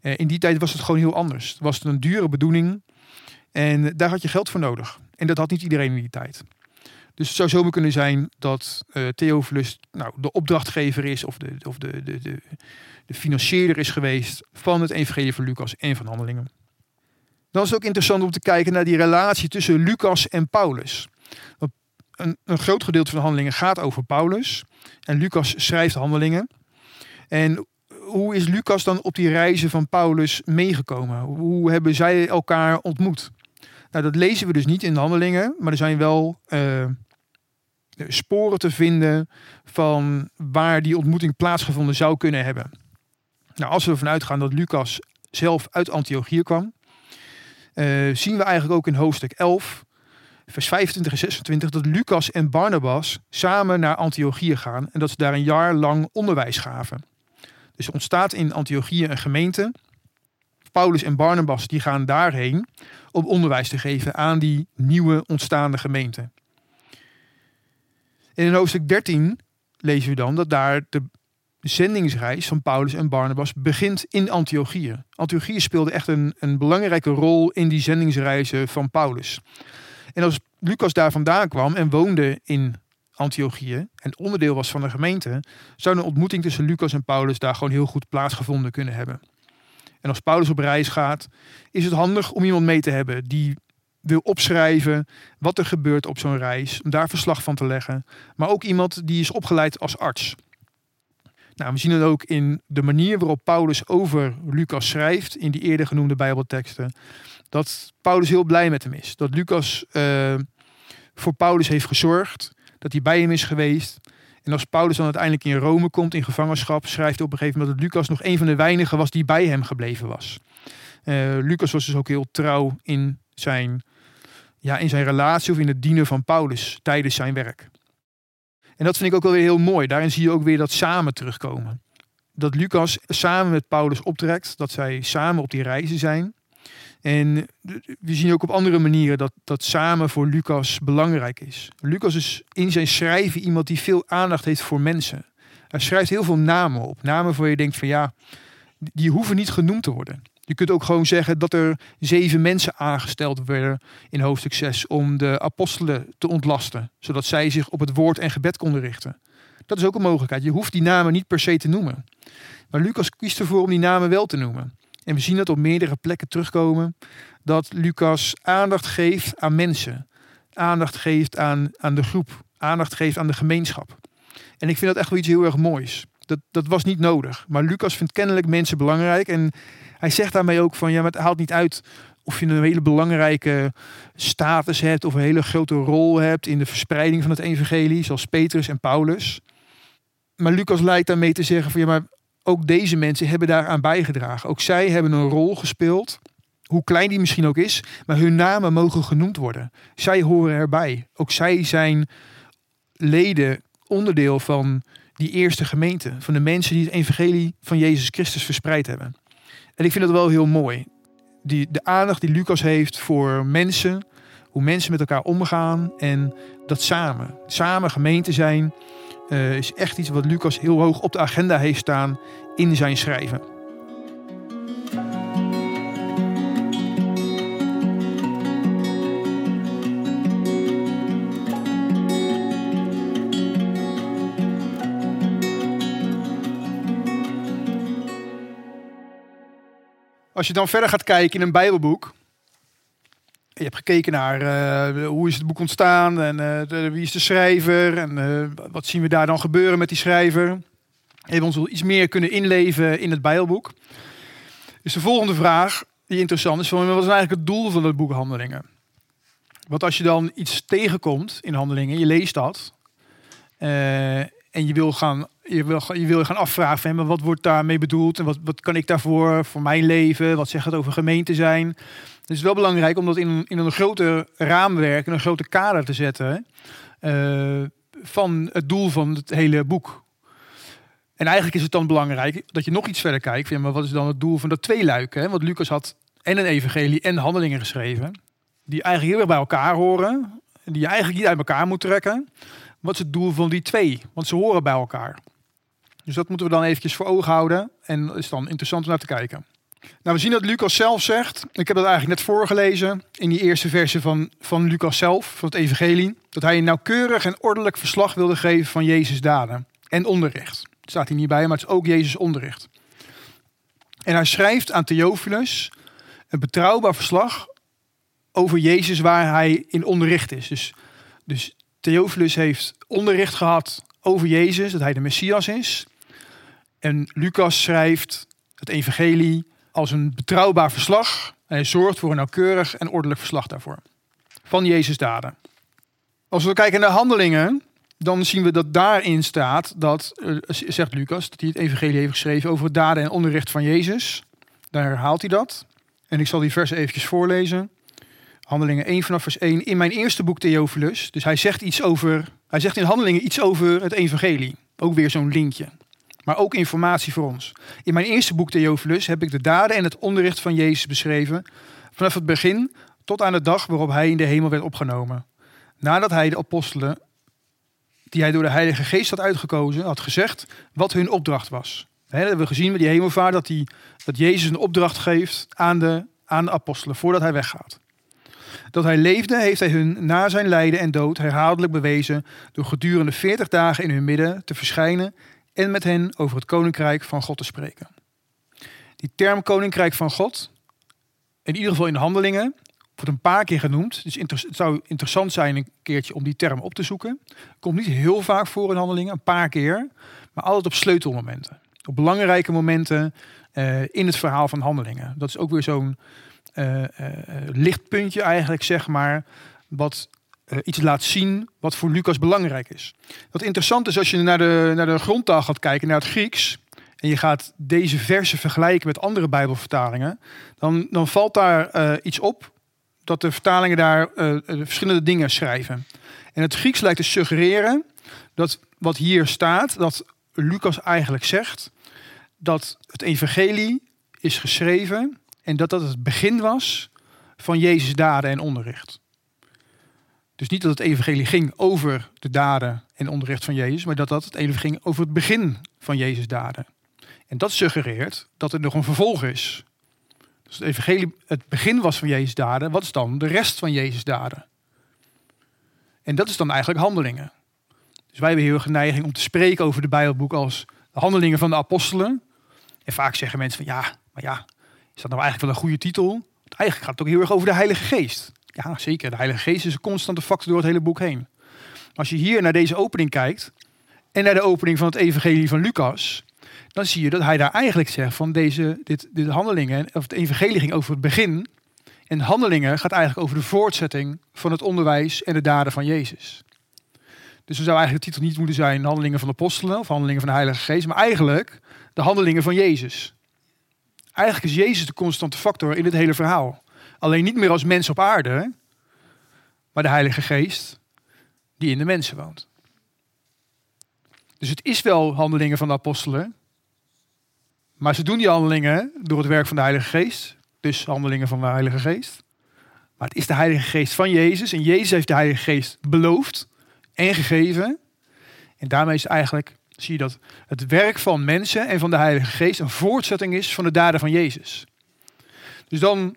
Eh, in die tijd was het gewoon heel anders. Het was een dure bedoeling en daar had je geld voor nodig. En dat had niet iedereen in die tijd. Dus het zou zomaar kunnen zijn dat uh, Theophilus nou, de opdrachtgever is of, de, of de, de, de, de financieerder is geweest van het evangelie van Lucas en van Handelingen. Dan is het ook interessant om te kijken naar die relatie tussen Lucas en Paulus. Een, een groot gedeelte van de handelingen gaat over Paulus. En Lucas schrijft handelingen. En hoe is Lucas dan op die reizen van Paulus meegekomen? Hoe hebben zij elkaar ontmoet? Nou, dat lezen we dus niet in de handelingen, maar er zijn wel uh, sporen te vinden van waar die ontmoeting plaatsgevonden zou kunnen hebben. Nou, als we ervan uitgaan dat Lucas zelf uit Antiochië kwam, uh, zien we eigenlijk ook in hoofdstuk 11 vers 25 en 26, dat Lucas en Barnabas samen naar Antiochië gaan en dat ze daar een jaar lang onderwijs gaven. Dus ontstaat in Antiochië een gemeente. Paulus en Barnabas die gaan daarheen om onderwijs te geven aan die nieuwe ontstaande gemeente. En in hoofdstuk 13 lezen we dan dat daar de zendingsreis van Paulus en Barnabas begint in Antiochië. Antiochië speelde echt een, een belangrijke rol in die zendingsreizen van Paulus. En als Lucas daar vandaan kwam en woonde in Antiochië en onderdeel was van de gemeente, zou een ontmoeting tussen Lucas en Paulus daar gewoon heel goed plaatsgevonden kunnen hebben. En als Paulus op reis gaat, is het handig om iemand mee te hebben die wil opschrijven wat er gebeurt op zo'n reis, om daar verslag van te leggen. Maar ook iemand die is opgeleid als arts. Nou, we zien het ook in de manier waarop Paulus over Lucas schrijft in die eerder genoemde Bijbelteksten dat Paulus heel blij met hem is. Dat Lucas uh, voor Paulus heeft gezorgd, dat hij bij hem is geweest. En als Paulus dan uiteindelijk in Rome komt in gevangenschap, schrijft hij op een gegeven moment dat Lucas nog een van de weinigen was die bij hem gebleven was. Uh, Lucas was dus ook heel trouw in zijn, ja, in zijn relatie of in het dienen van Paulus tijdens zijn werk. En dat vind ik ook wel weer heel mooi. Daarin zie je ook weer dat samen terugkomen. Dat Lucas samen met Paulus optrekt, dat zij samen op die reizen zijn. En we zien ook op andere manieren dat dat samen voor Lucas belangrijk is. Lucas is in zijn schrijven iemand die veel aandacht heeft voor mensen. Hij schrijft heel veel namen op. Namen waar je denkt van ja, die hoeven niet genoemd te worden. Je kunt ook gewoon zeggen dat er zeven mensen aangesteld werden in hoofdstuk 6 om de apostelen te ontlasten, zodat zij zich op het woord en gebed konden richten. Dat is ook een mogelijkheid. Je hoeft die namen niet per se te noemen. Maar Lucas kiest ervoor om die namen wel te noemen. En we zien dat op meerdere plekken terugkomen, dat Lucas aandacht geeft aan mensen. Aandacht geeft aan, aan de groep. Aandacht geeft aan de gemeenschap. En ik vind dat echt wel iets heel erg moois. Dat, dat was niet nodig. Maar Lucas vindt kennelijk mensen belangrijk. En hij zegt daarmee ook van ja, maar het haalt niet uit of je een hele belangrijke status hebt of een hele grote rol hebt in de verspreiding van het evangelie, zoals Petrus en Paulus. Maar Lucas lijkt daarmee te zeggen van ja, maar ook deze mensen hebben daaraan bijgedragen. Ook zij hebben een rol gespeeld, hoe klein die misschien ook is, maar hun namen mogen genoemd worden. Zij horen erbij. Ook zij zijn leden, onderdeel van die eerste gemeente, van de mensen die het evangelie van Jezus Christus verspreid hebben. En ik vind dat wel heel mooi. Die, de aandacht die Lucas heeft voor mensen, hoe mensen met elkaar omgaan en dat samen, samen gemeente zijn, uh, is echt iets wat Lucas heel hoog op de agenda heeft staan in zijn schrijven. Als je dan verder gaat kijken in een Bijbelboek. Je hebt gekeken naar uh, hoe is het boek ontstaan en de, wie is de schrijver en uh, wat zien we daar dan gebeuren met die schrijver. We hebben ons iets meer kunnen inleven in het Bijbelboek. Dus de volgende vraag die interessant is, wat is eigenlijk het doel van het boek Handelingen? Want als je dan iets tegenkomt in Handelingen, je leest dat en je wil gaan, je wil, je wil gaan afvragen van, maar wat wordt daarmee bedoeld en wat, wat kan ik daarvoor voor mijn leven? Wat zegt het over gemeente zijn? Het is wel belangrijk om dat in, in een groter raamwerk, in een groter kader te zetten uh, van het doel van het hele boek. En eigenlijk is het dan belangrijk dat je nog iets verder kijkt. Maar wat is dan het doel van dat twee luiken? Want Lucas had en een evangelie en handelingen geschreven. Die eigenlijk heel erg bij elkaar horen. Die je eigenlijk niet uit elkaar moet trekken. Wat is het doel van die twee? Want ze horen bij elkaar. Dus dat moeten we dan eventjes voor ogen houden. En is dan interessant om naar te kijken. Nou, we zien dat Lucas zelf zegt. Ik heb dat eigenlijk net voorgelezen in die eerste verse van, van Lucas zelf, van het Evangelie. Dat hij een nauwkeurig en ordelijk verslag wilde geven van Jezus' daden en onderricht. Het staat hier niet bij, maar het is ook Jezus' onderricht. En hij schrijft aan Theophilus een betrouwbaar verslag over Jezus waar hij in onderricht is. Dus, dus Theophilus heeft onderricht gehad over Jezus, dat hij de Messias is. En Lucas schrijft het evangelie als een betrouwbaar verslag. En hij zorgt voor een nauwkeurig en ordelijk verslag daarvoor. Van Jezus daden. Als we kijken naar handelingen, dan zien we dat daarin staat dat, eh, zegt Lucas, dat hij het evangelie heeft geschreven over het daden en onderricht van Jezus. Daar herhaalt hij dat. En ik zal die versen eventjes voorlezen. Handelingen 1 vanaf vers 1. In mijn eerste boek Theophilus. Dus hij zegt iets over. Hij zegt in Handelingen iets over het Evangelie. Ook weer zo'n linkje. Maar ook informatie voor ons. In mijn eerste boek Theophilus heb ik de daden en het onderricht van Jezus beschreven. Vanaf het begin tot aan de dag waarop hij in de hemel werd opgenomen. Nadat hij de apostelen, die hij door de Heilige Geest had uitgekozen, had gezegd wat hun opdracht was. We hebben we gezien met die hemelvaart dat, hij, dat Jezus een opdracht geeft aan de, aan de apostelen voordat hij weggaat. Dat hij leefde, heeft hij hun na zijn lijden en dood herhaaldelijk bewezen door gedurende 40 dagen in hun midden te verschijnen en met hen over het koninkrijk van God te spreken. Die term koninkrijk van God, in ieder geval in de handelingen, wordt een paar keer genoemd. Dus het zou interessant zijn een keertje om die term op te zoeken. Komt niet heel vaak voor in handelingen, een paar keer, maar altijd op sleutelmomenten. Op belangrijke momenten uh, in het verhaal van handelingen. Dat is ook weer zo'n uh, lichtpuntje eigenlijk, zeg maar, wat iets laat zien wat voor Lucas belangrijk is. Wat interessant is als je naar de, naar de grondtaal gaat kijken, naar het Grieks, en je gaat deze versen vergelijken met andere Bijbelvertalingen, dan, dan valt daar iets op dat de vertalingen daar verschillende dingen schrijven. En het Grieks lijkt te suggereren dat wat hier staat, dat Lucas eigenlijk zegt dat het evangelie is geschreven en dat dat het begin was van Jezus' daden en onderricht. Dus niet dat het evangelie ging over de daden en onderricht van Jezus, maar dat dat het evangelie ging over het begin van Jezus' daden. En dat suggereert dat er nog een vervolg is. Dus het evangelie het begin was van Jezus' daden, wat is dan de rest van Jezus' daden? En dat is dan eigenlijk handelingen. Dus wij hebben heel erg neiging om te spreken over de Bijbelboek als de handelingen van de apostelen. En vaak zeggen mensen van ja, maar ja, Is dat nou eigenlijk wel een goede titel? Eigenlijk gaat het ook heel erg over de Heilige Geest. Ja, zeker. De Heilige Geest is een constante factor door het hele boek heen. Als je hier naar deze opening kijkt en naar de opening van het Evangelie van Lucas, dan zie je dat hij daar eigenlijk zegt van deze dit, dit handelingen, of het Evangelie ging over het begin en handelingen gaat eigenlijk over de voortzetting van het onderwijs en de daden van Jezus. Dus dan zou eigenlijk de titel niet moeten zijn Handelingen van de Apostelen of Handelingen van de Heilige Geest, maar eigenlijk de handelingen van Jezus. Eigenlijk is Jezus de constante factor in het hele verhaal. Alleen niet meer als mens op aarde, maar de Heilige Geest die in de mensen woont. Dus het is wel handelingen van de apostelen, maar ze doen die handelingen door het werk van de Heilige Geest, dus handelingen van de Heilige Geest. Maar het is de Heilige Geest van Jezus en Jezus heeft de Heilige Geest beloofd en gegeven. En daarmee is eigenlijk, zie je dat het werk van mensen en van de Heilige Geest een voortzetting is van de daden van Jezus. Dus dan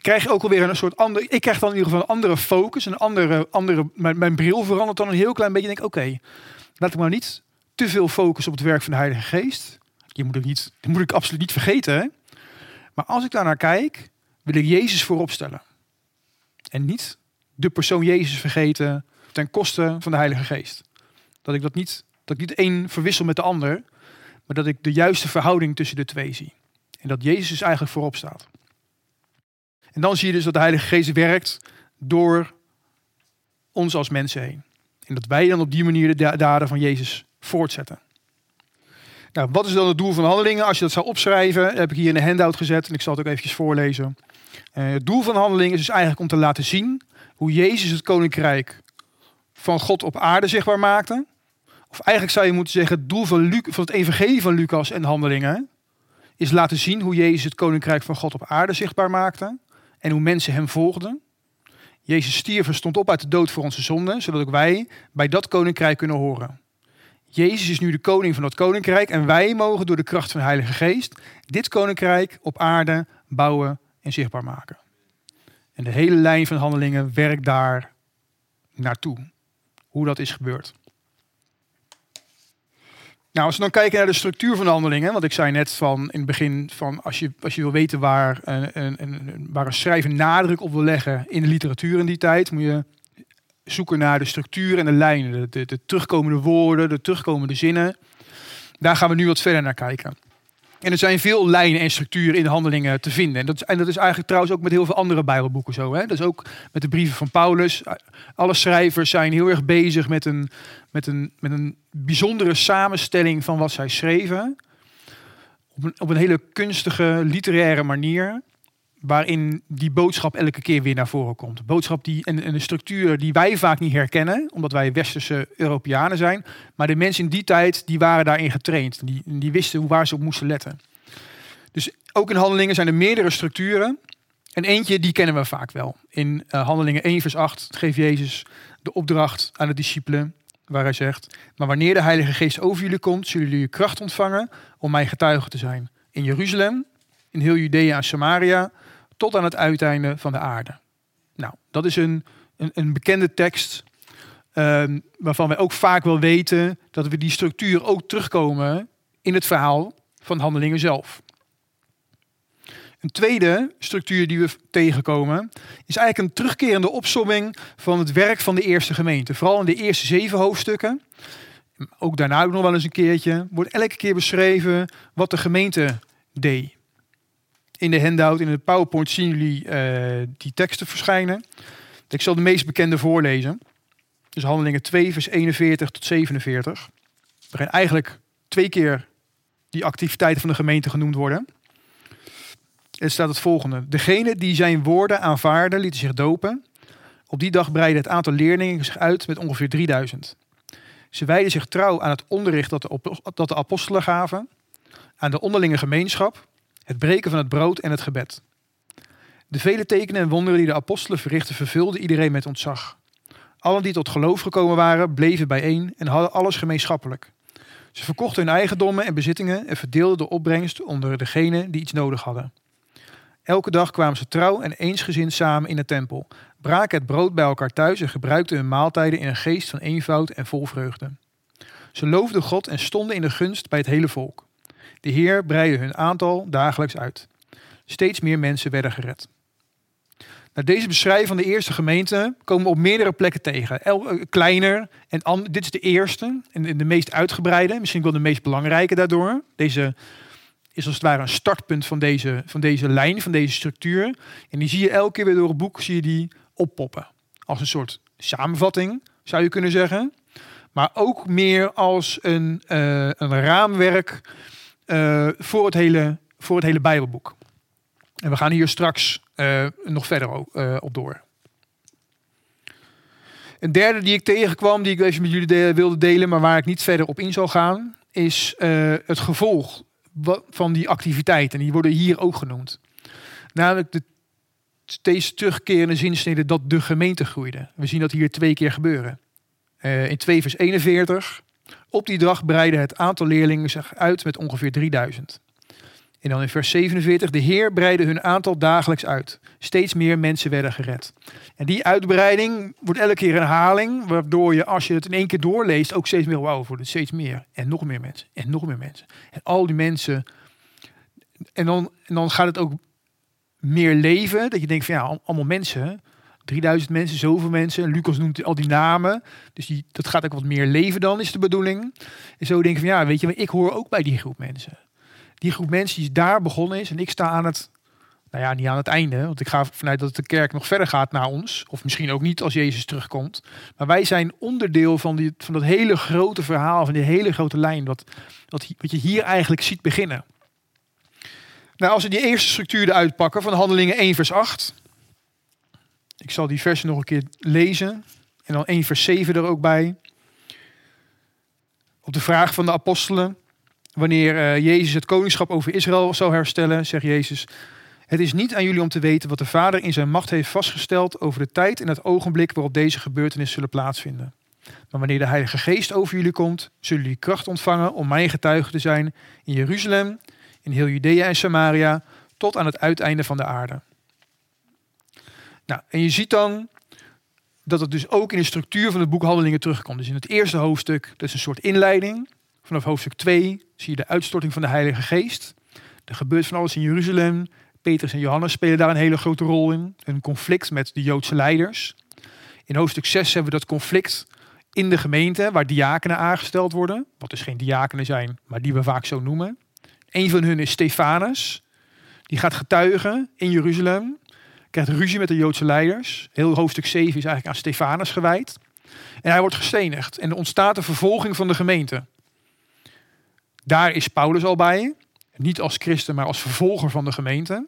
krijg je ook alweer een soort ander. Ik krijg dan in ieder geval een andere focus, een andere, andere mijn, mijn bril verandert dan een heel klein beetje. Ik denk, oké, laat ik maar niet te veel focus op het werk van de Heilige Geest. Je moet niet, moet ik absoluut niet vergeten. Maar als ik daar naar kijk, wil ik Jezus voorop stellen. En niet de persoon Jezus vergeten ten koste van de Heilige Geest. Dat ik dat niet, dat ik niet één verwissel met de ander, maar dat ik de juiste verhouding tussen de twee zie. En dat Jezus dus eigenlijk voorop staat. En dan zie je dus dat de Heilige Geest werkt door ons als mensen heen. En dat wij dan op die manier de daden van Jezus voortzetten. Nou, wat is dan het doel van handelingen? Als je dat zou opschrijven, heb ik hier in de handout gezet en ik zal het ook eventjes voorlezen. Uh, het doel van handelingen is dus eigenlijk om te laten zien hoe Jezus het koninkrijk van God op aarde zichtbaar maakte. Of eigenlijk zou je moeten zeggen, het doel van, van het evangelie van Lucas en handelingen is laten zien hoe Jezus het koninkrijk van God op aarde zichtbaar maakte en hoe mensen hem volgden. Jezus stierf en stond op uit de dood voor onze zonden, zodat ook wij bij dat koninkrijk kunnen horen. Jezus is nu de koning van dat koninkrijk en wij mogen door de kracht van de Heilige Geest dit koninkrijk op aarde bouwen en zichtbaar maken. En de hele lijn van handelingen werkt daar naartoe. Hoe dat is gebeurd. Nou, als we dan kijken naar de structuur van de handelingen, want ik zei net van in het begin van als je, als je wil weten waar een, een, waar een schrijver nadruk op wil leggen in de literatuur in die tijd, moet je zoeken naar de structuur en de lijnen, de, de, de terugkomende woorden, de terugkomende zinnen. Daar gaan we nu wat verder naar kijken. En er zijn veel lijnen en structuren in de handelingen te vinden. En dat, is, en dat is eigenlijk trouwens ook met heel veel andere Bijbelboeken zo. Hè? Dat is ook met de brieven van Paulus. Alle schrijvers zijn heel erg bezig met een, met een, met een bijzondere samenstelling van wat zij schreven. Op een, op een hele kunstige literaire manier waarin die boodschap elke keer weer naar voren komt. Een boodschap die, en, een structuur die wij vaak niet herkennen, omdat wij westerse Europeanen zijn. Maar de mensen in die tijd, die waren daarin getraind. Die, die wisten waar ze op moesten letten. Dus ook in handelingen zijn er meerdere structuren. En eentje, die kennen we vaak wel. In uh, handelingen 1 vers 8 geeft Jezus de opdracht aan de discipelen. Waar hij zegt, maar wanneer de Heilige Geest over jullie komt, zullen jullie kracht ontvangen om mijn getuige te zijn. In Jeruzalem, in heel Judea en Samaria, tot aan het uiteinde van de aarde. Nou, dat is een, een, een bekende tekst uh, waarvan wij ook vaak wel weten dat we die structuur ook terugkomen in het verhaal van handelingen zelf. Een tweede structuur die we tegenkomen is eigenlijk een terugkerende opsomming van het werk van de eerste gemeente. Vooral in de eerste zeven hoofdstukken. Ook daarna ook nog wel eens een keertje. Wordt elke keer beschreven wat de gemeente deed in de handout, in de PowerPoint zien jullie uh, die teksten verschijnen. Ik zal de meest bekende voorlezen. Dus handelingen 2 vers 41 tot 47. Waarin eigenlijk twee keer die activiteiten van de gemeente genoemd worden. Er staat het volgende. Degene die zijn woorden aanvaarden, lieten zich dopen. Op die dag breidde het aantal leerlingen zich uit met ongeveer 3000. Ze wijden zich trouw aan het onderricht dat de, dat de apostelen gaven, aan de onderlinge gemeenschap, het breken van het brood en het gebed. De vele tekenen en wonderen die de apostelen verrichtten vervulden iedereen met ontzag. Allen die tot geloof gekomen waren, bleven bijeen en hadden alles gemeenschappelijk. Ze verkochten hun eigendommen en bezittingen en verdeelden de opbrengst onder degenen die iets nodig hadden. Elke dag kwamen ze trouw en eensgezind samen in de tempel, braken het brood bij elkaar thuis en gebruikten hun maaltijden in een geest van eenvoud en vol vreugde. Ze loofden God en stonden in de gunst bij het hele volk. De Heer breidde hun aantal dagelijks uit. Steeds meer mensen werden gered. Nou, deze beschrijving van de eerste gemeente komen we op meerdere plekken tegen. El, eh, kleiner en dit is de eerste en de- de meest uitgebreide, misschien wel de meest belangrijke daardoor. Deze is als het ware een startpunt van deze, van deze lijn, van deze structuur. En die zie je elke keer weer door het boek zie je die oppoppen. Als een soort samenvatting, zou je kunnen zeggen. Maar ook meer als een, eh, een raamwerk eh, voor, het hele, voor het hele Bijbelboek. En we gaan hier straks eh, nog verder eh, op door. Een derde die ik tegenkwam, die ik even met jullie de- wilde delen, maar waar ik niet verder op in zal gaan, is het gevolg van die activiteiten. Die worden hier ook genoemd. Namelijk de steeds terugkerende zinsnede dat de gemeente groeide. We zien dat hier twee keer gebeuren. In 2 vers 41. Op die dag breidde het aantal leerlingen zich uit met ongeveer 3000. En dan in vers 47. De Heer breidde hun aantal dagelijks uit. Steeds meer mensen werden gered. En die uitbreiding wordt elke keer een herhaling. Waardoor je als je het in één keer doorleest ook steeds meer wauw wordt. Steeds meer. En nog meer mensen. En nog meer mensen. En al die mensen. En dan, en dan gaat het ook meer leven. Dat je denkt van ja, al- allemaal mensen. 3000 mensen, zoveel mensen. Lucas noemt al die namen. Dus die, dat gaat ook wat meer leven dan, is de bedoeling. En zo denk ik van ja, weet je, ik hoor ook bij die groep mensen. Die groep mensen die daar begonnen is. En ik sta aan het, nou ja, niet aan het einde. Want ik ga vanuit dat de kerk nog verder gaat naar ons. Of misschien ook niet als Jezus terugkomt. Maar wij zijn onderdeel van, die, van dat hele grote verhaal. Van die hele grote lijn. Wat, wat, wat je hier eigenlijk ziet beginnen. Nou, als we die eerste structuur eruit pakken van Handelingen 1 vers 8. Ik zal die versen nog een keer lezen. En dan 1 vers 7 er ook bij. Op de vraag van de apostelen. Wanneer eh, Jezus het koningschap over Israël zou herstellen, zegt Jezus. Het is niet aan jullie om te weten wat de Vader in zijn macht heeft vastgesteld over de tijd en het ogenblik waarop deze gebeurtenissen zullen plaatsvinden. Maar wanneer de Heilige Geest over jullie komt, zullen jullie kracht ontvangen om mijn getuige te zijn in Jeruzalem, in heel Judea en Samaria, tot aan het uiteinde van de aarde. Nou, en je ziet dan dat het dus ook in de structuur van het boek Handelingen terugkomt. Dus in het eerste hoofdstuk, dat is een soort inleiding. Vanaf hoofdstuk 2 zie je de uitstorting van de Heilige Geest. Er gebeurt van alles in Jeruzalem. Petrus en Johannes spelen daar een hele grote rol in. Een conflict met de Joodse leiders. In hoofdstuk 6 hebben we dat conflict in de gemeente, waar diakenen aangesteld worden. Wat dus geen diakenen zijn, maar die we vaak zo noemen. Een van hun is Stefanus. Die gaat getuigen in Jeruzalem. Krijgt ruzie met de Joodse leiders. Heel hoofdstuk 7 is eigenlijk aan Stefanus gewijd. En hij wordt gestenigd. En er ontstaat een vervolging van de gemeente. Daar is Paulus al bij. Niet als christen, maar als vervolger van de gemeente.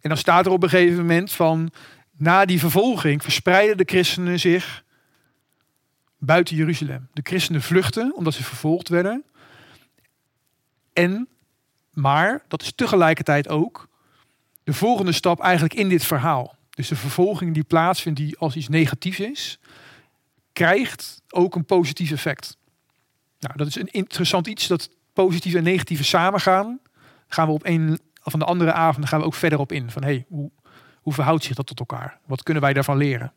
En dan staat er op een gegeven moment van... Na die vervolging verspreiden de christenen zich buiten Jeruzalem. De christenen vluchten omdat ze vervolgd werden. En, maar, dat is tegelijkertijd ook de volgende stap eigenlijk in dit verhaal. Dus de vervolging die plaatsvindt, die als iets negatiefs is, krijgt ook een positief effect. Nou, dat is een interessant iets dat positieve en negatieve samengaan. Gaan we op een van de andere avonden gaan we ook verder op in. Van hey, hoe, hoe verhoudt zich dat tot elkaar? Wat kunnen wij daarvan leren?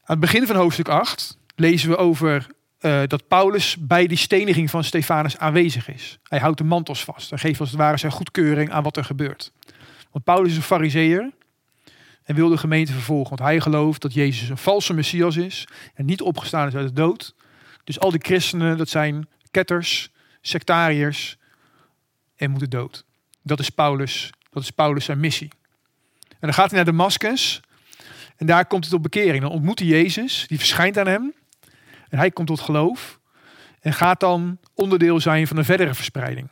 Aan het begin van hoofdstuk 8 lezen we over eh, dat Paulus bij die steniging van Stefanus aanwezig is. Hij houdt de mantels vast. Hij geeft als het ware zijn goedkeuring aan wat er gebeurt. Want Paulus is een fariseer en wil de gemeente vervolgen. Want hij gelooft dat Jezus een valse Messias is en niet opgestaan is uit de dood. Dus al die christenen, dat zijn ketters, sectariërs en moeten dood. Dat is Paulus, dat is Paulus zijn missie. En dan gaat hij naar Damascus en daar komt hij tot bekering. Dan ontmoet hij Jezus, die verschijnt aan hem. En hij komt tot geloof en gaat dan onderdeel zijn van een verdere verspreiding.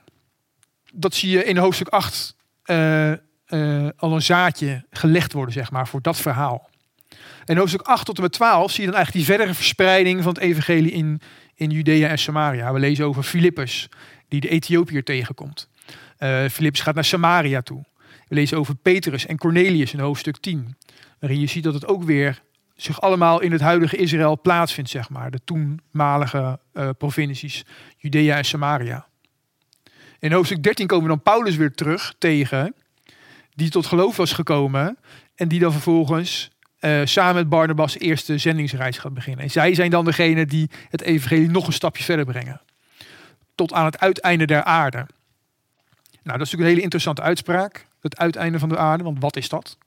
Dat zie je in hoofdstuk 8 eh, eh, al een zaadje gelegd worden, zeg maar, voor dat verhaal. En hoofdstuk 8 tot en met 12 zie je dan eigenlijk die verdere verspreiding van het evangelie in, in Judea en Samaria. We lezen over Filippus, die de Ethiopiër tegenkomt. Eh Filippus gaat naar Samaria toe. We lezen over Petrus en Cornelius in hoofdstuk 10. Waarin je ziet dat het ook weer zich allemaal in het huidige Israël plaatsvindt, zeg maar. De toenmalige eh, provincies Judea en Samaria. In hoofdstuk 13 komen we dan Paulus weer terug tegen, die tot geloof was gekomen en die dan vervolgens eh, samen met Barnabas eerste zendingsreis gaat beginnen. En zij zijn dan degene die het evangelie nog een stapje verder brengen. Tot aan het uiteinde der aarde. Nou, dat is natuurlijk een hele interessante uitspraak. het uiteinde van de aarde, want wat is dat?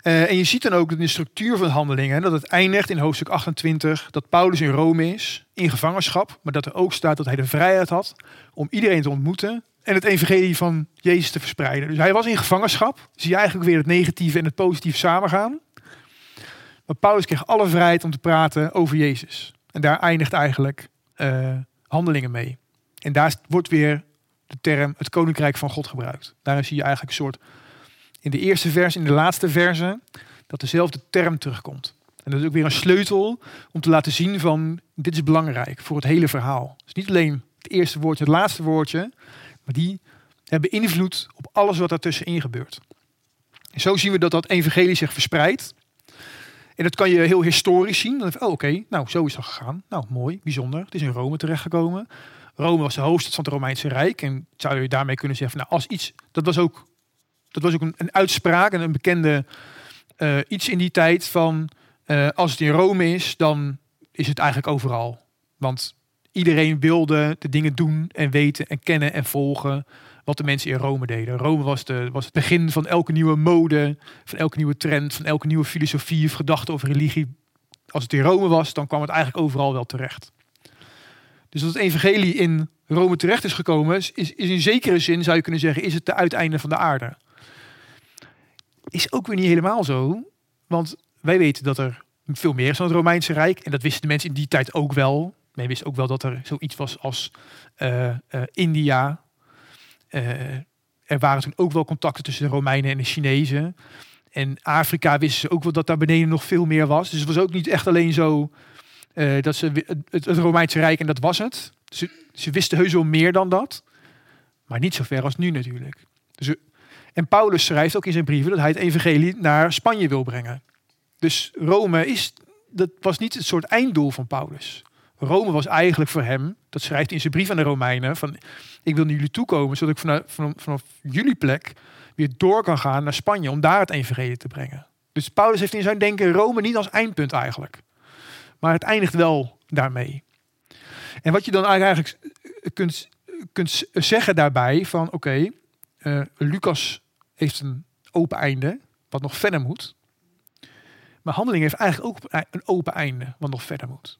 Eh, en je ziet dan ook in de structuur van de handelingen dat het eindigt in hoofdstuk 28, dat Paulus in Rome is, in gevangenschap, maar dat er ook staat dat hij de vrijheid had om iedereen te ontmoeten en het evangelie van Jezus te verspreiden. Dus hij was in gevangenschap, zie je eigenlijk weer het negatieve en het positieve samengaan. Maar Paulus kreeg alle vrijheid om te praten over Jezus. En daar eindigt eigenlijk uh, handelingen mee. En daar wordt weer de term het koninkrijk van God gebruikt. Daarin zie je eigenlijk een soort in de eerste vers, in de laatste verse, dat dezelfde term terugkomt. En dat is ook weer een sleutel om te laten zien van dit is belangrijk voor het hele verhaal. Dus niet alleen het eerste woordje, het laatste woordje, maar die hebben invloed op alles wat daartussenin gebeurt. En zo zien we dat dat evangelie zich verspreidt. En dat kan je heel historisch zien. Dan oh, oké, nou zo is dat gegaan. Nou, mooi, bijzonder. Het is in Rome terechtgekomen. Rome was de hoofdstad van het Romeinse Rijk. En zou je daarmee kunnen zeggen, nou, als iets, dat was ook dat was ook een, uitspraak en een bekende uh, iets in die tijd van uh, als het in Rome is, dan is het eigenlijk overal. Want iedereen wilde de dingen doen en weten en kennen en volgen wat de mensen in Rome deden. Rome was, de, was het begin van elke nieuwe mode, van elke nieuwe trend, van elke nieuwe filosofie of gedachte of religie. Als het in Rome was, dan kwam het eigenlijk overal wel terecht. Dus dat het evangelie in Rome terecht is gekomen, is, is in zekere zin, zou je kunnen zeggen, is het de uiteinde van de aarde is ook weer niet helemaal zo. Want wij weten dat er veel meer is dan het Romeinse Rijk. En dat wisten de mensen in die tijd ook wel. Men wist ook wel dat er zoiets was als uh, uh, India. Uh, er waren toen ook wel contacten tussen de Romeinen en de Chinezen. En Afrika wisten ze ook wel dat daar beneden nog veel meer was. Dus het was ook niet echt alleen zo dat ze het, het, Romeinse Rijk en dat was het. Ze, ze wisten heus wel meer dan dat. Maar niet zo ver als nu natuurlijk. Dus en Paulus schrijft ook in zijn brieven dat hij het evangelie naar Spanje wil brengen. Dus Rome is, dat was niet het soort einddoel van Paulus. Rome was eigenlijk voor hem, dat schrijft in zijn brief aan de Romeinen, van ik wil naar jullie toekomen, zodat ik vanaf, vanaf, jullie plek weer door kan gaan naar Spanje om daar het evangelie te brengen. Dus Paulus heeft in zijn denken Rome niet als eindpunt eigenlijk. Maar het eindigt wel daarmee. En wat je dan eigenlijk kunt, kunt zeggen daarbij van oké, uh, Lucas heeft een open einde, wat nog verder moet. Maar handeling heeft eigenlijk ook een open einde, wat nog verder moet.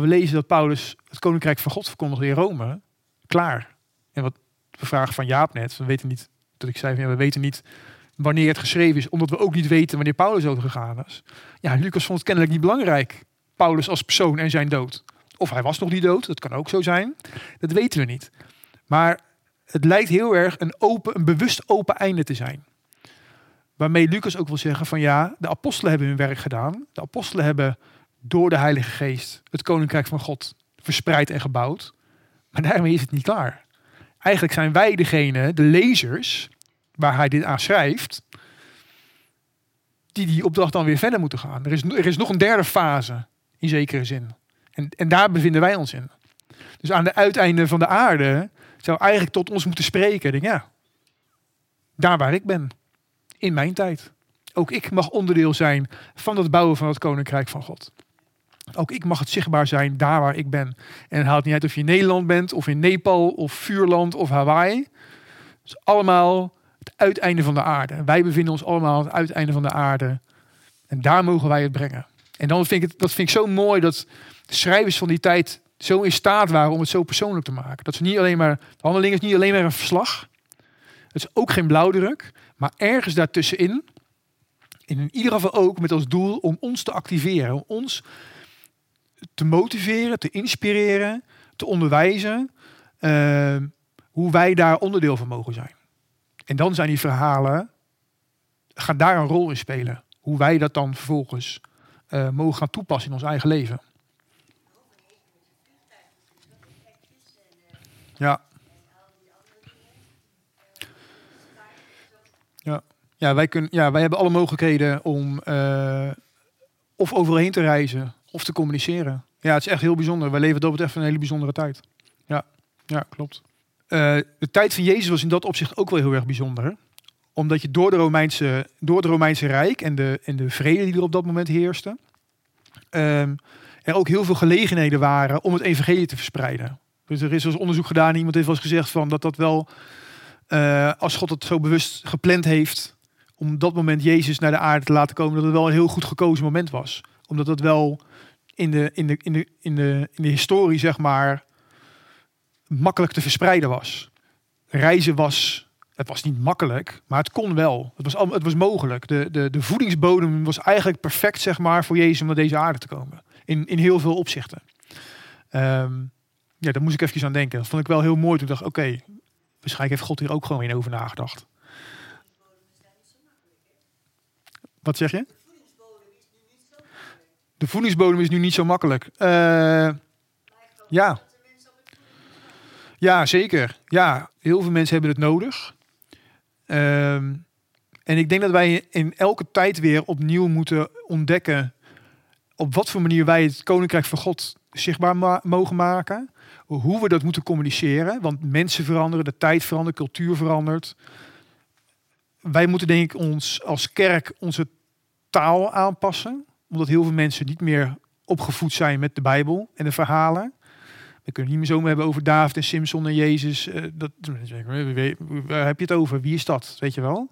We lezen dat Paulus het koninkrijk van God verkondigde in Rome. Klaar. En wat we vragen van Jaap net, we weten niet, dat ik zei, we weten niet wanneer het geschreven is, omdat we ook niet weten wanneer Paulus ook gegaan is. Ja, Lucas vond het kennelijk niet belangrijk, Paulus als persoon en zijn dood. Of hij was nog niet dood, dat kan ook zo zijn. Dat weten we niet. Maar het lijkt heel erg een, open, een bewust open einde te zijn. Waarmee Lucas ook wil zeggen van ja, de apostelen hebben hun werk gedaan. De apostelen hebben door de Heilige Geest het Koninkrijk van God verspreid en gebouwd. Maar daarmee is het niet klaar. Eigenlijk zijn wij degene, de lezers, waar hij dit aan schrijft, die die opdracht dan weer verder moeten gaan. Er is, er is nog een derde fase, in zekere zin. En, en daar bevinden wij ons in. Dus aan de uiteinde van de aarde zou eigenlijk tot ons moeten spreken. Denk, ja, daar waar ik ben, in mijn tijd. Ook ik mag onderdeel zijn van het bouwen van het koninkrijk van God. Ook ik mag het zichtbaar zijn daar waar ik ben. En het haalt niet uit of je in Nederland bent, of in Nepal, of Vuurland, of Hawaii. Het is allemaal het uiteinde van de aarde. Wij bevinden ons allemaal aan het uiteinde van de aarde. En daar mogen wij het brengen. En dan vind ik het, dat vind ik zo mooi dat schrijvers van die tijd zo in staat waren om het zo persoonlijk te maken. Dat ze niet alleen maar, de handeling is niet alleen maar een verslag. Het is ook geen blauwdruk, maar ergens daartussenin, in ieder geval ook met als doel om ons te activeren, om ons te motiveren, te inspireren, te onderwijzen, uh, hoe wij daar onderdeel van mogen zijn. En dan zijn die verhalen, gaan daar een rol in spelen. Hoe wij dat dan vervolgens uh, mogen gaan toepassen in ons eigen leven. Ja. Ja. Ja, wij, kunnen, ja, wij hebben alle mogelijkheden om uh, of overheen te reizen of te communiceren. Ja, het is echt heel bijzonder. Wij leven dat betreft een hele bijzondere tijd. Ja, ja klopt. Uh, de tijd van Jezus was in dat opzicht ook wel heel erg bijzonder. Omdat je door, de Romeinse, door het Romeinse Rijk en de, en de vrede die er op dat moment heerste... Um, er ook heel veel gelegenheden waren om het evangelie te verspreiden. Dus er is als onderzoek gedaan. Iemand heeft wel eens gezegd van dat dat wel. Uh, eh, als God het zo bewust gepland heeft om op dat moment Jezus naar de aarde te laten komen, dat het wel een heel goed gekozen moment was. Omdat dat wel in de, in de, in de, in de, in de historie, zeg maar, makkelijk te verspreiden was. Reizen was, het was niet makkelijk, maar het kon wel. Het was, het was mogelijk. De, de, de voedingsbodem was eigenlijk perfect, zeg maar, voor Jezus om naar deze aarde te komen. In, in heel veel opzichten. Ehm, ja, daar moest ik even aan denken. Dat vond ik wel heel mooi. Toen dacht oké, waarschijnlijk heeft God hier ook gewoon weer over nagedacht. Wat zeg je? De voedingsbodem is nu niet zo makkelijk. Eh, ja. Ja, zeker. Ja, heel veel mensen hebben het nodig. Ehm, en ik denk dat wij in elke tijd weer opnieuw moeten ontdekken op wat voor manier wij het koninkrijk van God zichtbaar mogen maken. Hoe we dat moeten communiceren. Want mensen veranderen, de tijd verandert, cultuur verandert. Wij moeten denk ik ons als kerk onze taal aanpassen. Omdat heel veel mensen niet meer opgevoed zijn met de Bijbel en de verhalen. We kunnen niet meer zomaar hebben over David en Simpson en Jezus. Eh, dat, waar heb je het over? Wie is dat? Weet je wel?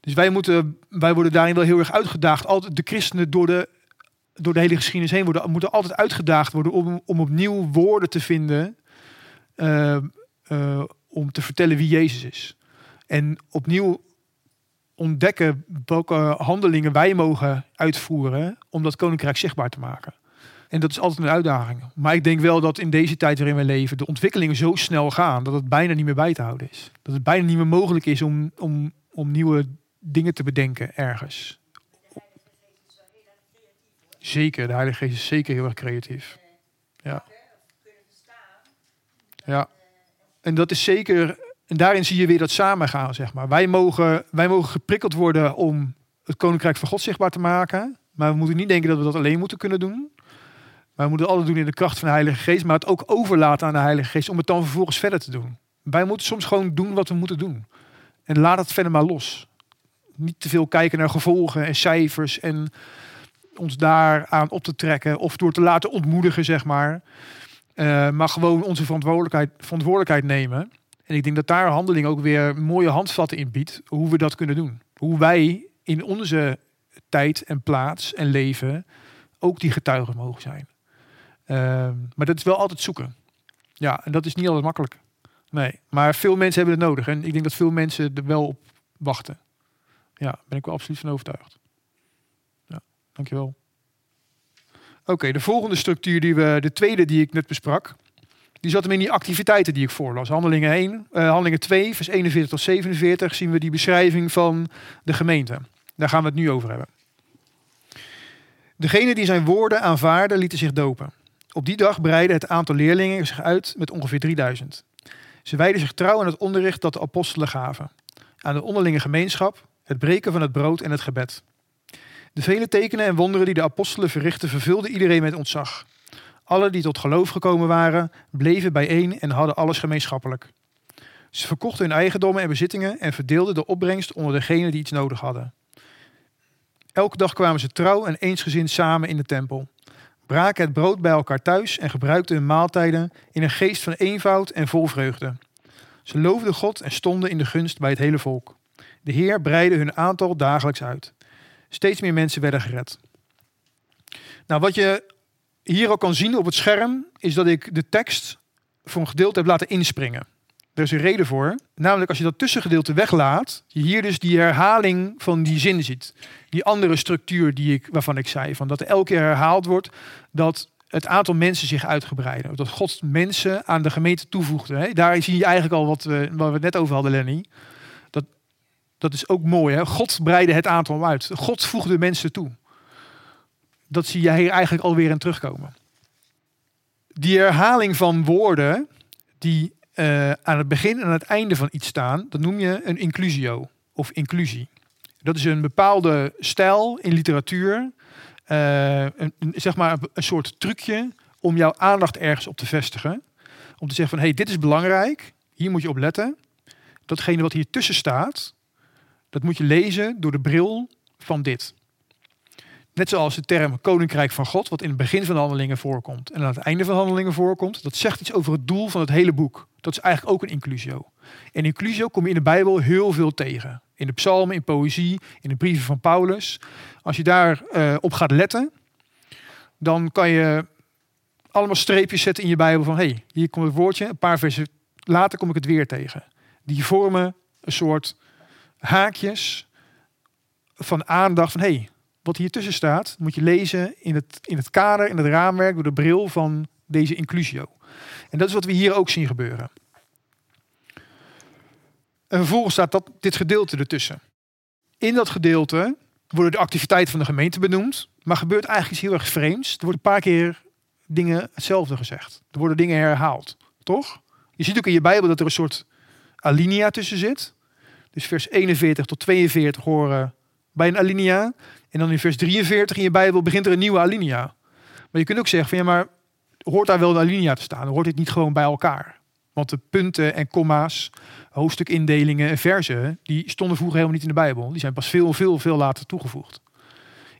Dus wij, moeten, wij worden daarin wel heel erg uitgedaagd. Altijd de christenen door de, door de hele geschiedenis heen worden, moeten altijd uitgedaagd worden om, om opnieuw woorden te vinden. eh, eh, om te vertellen wie Jezus is. En opnieuw ontdekken welke handelingen wij mogen uitvoeren om dat koninkrijk zichtbaar te maken. En dat is altijd een uitdaging. Maar ik denk wel dat in deze tijd waarin we leven, de ontwikkelingen zo snel gaan dat het bijna niet meer bij te houden is. Dat het bijna niet meer mogelijk is om, om, om nieuwe dingen te bedenken ergens. Zeker, de Heilige Geest is zeker heel erg creatief. Ja. Ja. En dat is zeker, en daarin zie je weer dat samengaan, zeg maar. Wij mogen, wij mogen geprikkeld worden om het Koninkrijk van God zichtbaar te maken. Maar we moeten niet denken dat we dat alleen moeten kunnen doen. We moeten altijd doen in de kracht van de Heilige Geest. Maar het ook overlaten aan de Heilige Geest om het dan vervolgens verder te doen. Wij moeten soms gewoon doen wat we moeten doen. En laat het verder maar los. Niet te veel kijken naar gevolgen en cijfers en ons daaraan op te trekken of door te laten ontmoedigen, zeg maar. Eh, maar gewoon onze verantwoordelijkheid, verantwoordelijkheid nemen. En ik denk dat daar handeling ook weer mooie handvatten in biedt hoe we dat kunnen doen. Hoe wij in onze tijd en plaats en leven ook die getuigen mogen zijn. Ehm, maar dat is wel altijd zoeken. Ja, en dat is niet altijd makkelijk. Nee, maar veel mensen hebben het nodig. En ik denk dat veel mensen er wel op wachten. Ja, ben ik wel absoluut van overtuigd. Ja, dankjewel. Oké, de volgende structuur die we, de tweede die ik net besprak, die zat hem in die activiteiten die ik voorlas. Handelingen 1, eh, handelingen 2, vers 41 tot 47 zien we die beschrijving van de gemeente. Daar gaan we het nu over hebben. Degene die zijn woorden aanvaarden, lieten zich dopen. Op die dag breidde het aantal leerlingen zich uit met ongeveer 3000. Ze wijden zich trouw aan het onderricht dat de apostelen gaven. Aan de onderlinge gemeenschap, het breken van het brood en het gebed. De vele tekenen en wonderen die de apostelen verrichtten vervulden iedereen met ontzag. Alle die tot geloof gekomen waren, bleven bijeen en hadden alles gemeenschappelijk. Ze verkochten hun eigendommen en bezittingen en verdeelden de opbrengst onder degenen die iets nodig hadden. Elke dag kwamen ze trouw en eensgezind samen in de tempel, braken het brood bij elkaar thuis en gebruikten hun maaltijden in een geest van eenvoud en vol vreugde. Ze loofden God en stonden in de gunst bij het hele volk. De Heer breidde hun aantal dagelijks uit. Steeds meer mensen werden gered. Nou, wat je hier ook kan zien op het scherm, is dat ik de tekst voor een gedeelte heb laten inspringen. Er is een reden voor. Namelijk als je dat tussengedeelte weglaat, je hier dus die herhaling van die zin ziet. Die andere structuur die ik, waarvan ik zei, van dat elke keer herhaald wordt dat het aantal mensen zich uitgebreiden. Dat God mensen aan de gemeente toevoegde. Hè? Daar zie je eigenlijk al wat we het net over hadden, Lenny. Dat, dat is ook mooi. Hè? God breidde het aantal uit. God voegde mensen toe. Dat zie je hier eigenlijk alweer in terugkomen. Die herhaling van woorden die uh, aan het begin en aan het einde van iets staan, dat noem je een inclusio of inclusie. Dat is een bepaalde stijl in literatuur, een, een, zeg maar een soort trucje om jouw aandacht ergens op te vestigen. Om te zeggen van, hé, hey, dit is belangrijk, hier moet je op letten. Datgene wat hier tussen staat, dat moet je lezen door de bril van dit. Net zoals de term Koninkrijk van God, wat in het begin van de handelingen voorkomt en aan het einde van de handelingen voorkomt, dat zegt iets over het doel van het hele boek. Dat is eigenlijk ook een inclusio. En inclusio kom je in de Bijbel heel veel tegen. In de psalmen, in poëzie, in de brieven van Paulus. Als je daar uh, op gaat letten, dan kan je allemaal streepjes zetten in je Bijbel van hé, hey, hier komt het woordje, een paar versen later kom ik het weer tegen. Die vormen een soort haakjes van aandacht van hé, hey, wat hier tussen staat, moet je lezen in het, in het kader, in het raamwerk, door de bril van deze inclusio. En dat is wat we hier ook zien gebeuren. En vervolgens staat dat, dit gedeelte ertussen. In dat gedeelte worden de activiteiten van de gemeente benoemd, maar gebeurt eigenlijk iets heel erg vreemds. Er wordt een paar keer dingen hetzelfde gezegd. Er worden dingen herhaald, toch? Je ziet ook in je Bijbel dat er een soort alinea tussen zit. Dus vers 41 tot 42 horen bij een alinea. En dan in vers 43 in je Bijbel begint er een nieuwe alinea. Maar je kunt ook zeggen van ja, maar hoort daar wel een alinea te staan? Hoort dit niet gewoon bij elkaar? Want de punten en komma's, hoofdstukindelingen en versen, die stonden vroeger helemaal niet in de Bijbel. Die zijn pas veel, veel, veel later toegevoegd.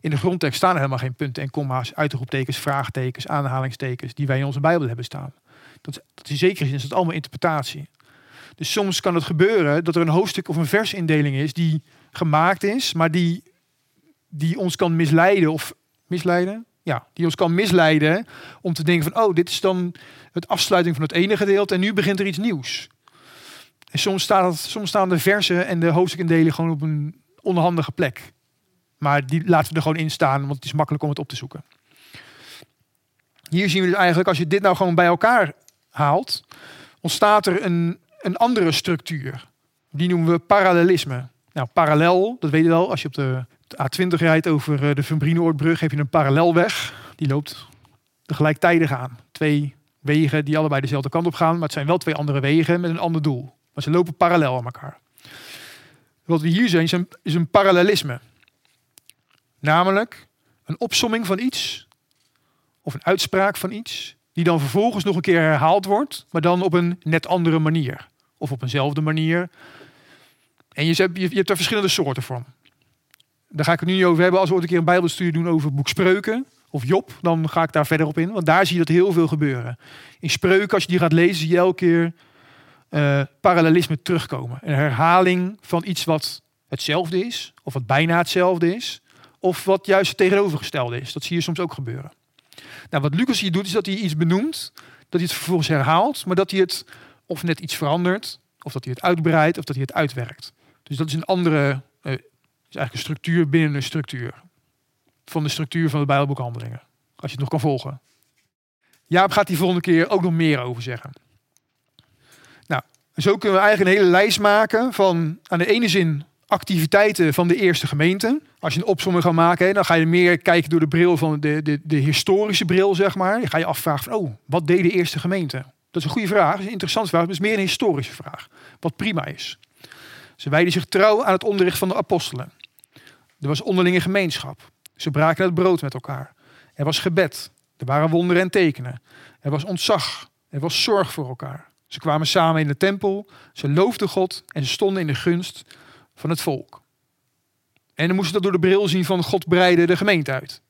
In de grondtekst staan er helemaal geen punten en komma's, uitroeptekens, vraagtekens, aanhalingstekens die wij in onze Bijbel hebben staan. Dat, dat in zekere is het allemaal interpretatie. Dus soms kan het gebeuren dat er een hoofdstuk of een versindeling is die gemaakt is, maar die, die ons kan misleiden of misleiden? Ja, die ons kan misleiden om te denken van, oh, dit is dan het afsluiting van het ene gedeelte en nu begint er iets nieuws. En soms, staat het, soms staan de versen en de hoofdstukindeling gewoon op een onhandige plek. Maar die laten we er gewoon in staan, want het is makkelijk om het op te zoeken. Hier zien we dus eigenlijk, als je dit nou gewoon bij elkaar haalt, ontstaat er een, een andere structuur. Die noemen we parallelisme. Nou, parallel, dat weet je wel, als je op de, A20 rijdt over eh, de Van heb je een parallelweg. Die loopt tegelijkertijd aan. Twee wegen die allebei dezelfde kant op gaan, maar het zijn wel twee andere wegen met een ander doel. Maar ze lopen parallel aan elkaar. Wat we hier zien is een parallelisme. Namelijk een opsomming van iets of een uitspraak van iets, die dan vervolgens nog een keer herhaald wordt, maar dan op een net andere manier. Of op eenzelfde manier. En je hebt, je hebt er verschillende soorten van. Daar ga ik het nu niet over hebben. Als we ooit een keer een bijbelstudie doen over boek Spreuken of Job, dan ga ik daar verder op in. Want daar zie je dat heel veel gebeuren. In Spreuken, als je die gaat lezen, zie je elke keer uh, parallelisme terugkomen. Een herhaling van iets wat hetzelfde is, of wat bijna hetzelfde is. Of wat juist het tegenovergestelde is. Dat zie je soms ook gebeuren. Nou, wat Lucas hier doet, is dat hij iets benoemt, dat hij het vervolgens herhaalt, maar dat hij het of net iets verandert, of dat hij het uitbreidt, of dat hij het uitwerkt. Dus dat is een andere, uh, is eigenlijk een structuur binnen een structuur. Van de structuur van de Bijbelboekhandelingen. Als je het nog kan volgen. Jaap gaat die volgende keer ook nog meer over zeggen. Nou, zo kunnen we eigenlijk een hele lijst maken van aan de ene zin activiteiten van de eerste gemeente. Als je een opzomming gaat maken, dan ga je meer kijken door de bril van de, de, de historische bril, zeg maar. Dan ga je afvragen van, oh, wat deed de eerste gemeente? Dat is een goede vraag, dat is een interessante vraag, maar het is meer een historische vraag. Wat prima is. Ze wijden zich trouw aan het onderricht van de apostelen. Er was onderlinge gemeenschap. Ze braken het brood met elkaar. Er was gebed. Er waren wonderen en tekenen. Er was ontzag. Er was zorg voor elkaar. Ze kwamen samen in de tempel. Ze loofden God en ze stonden in de gunst van het volk. En dan moesten dat door de bril zien van God breide de gemeente uit.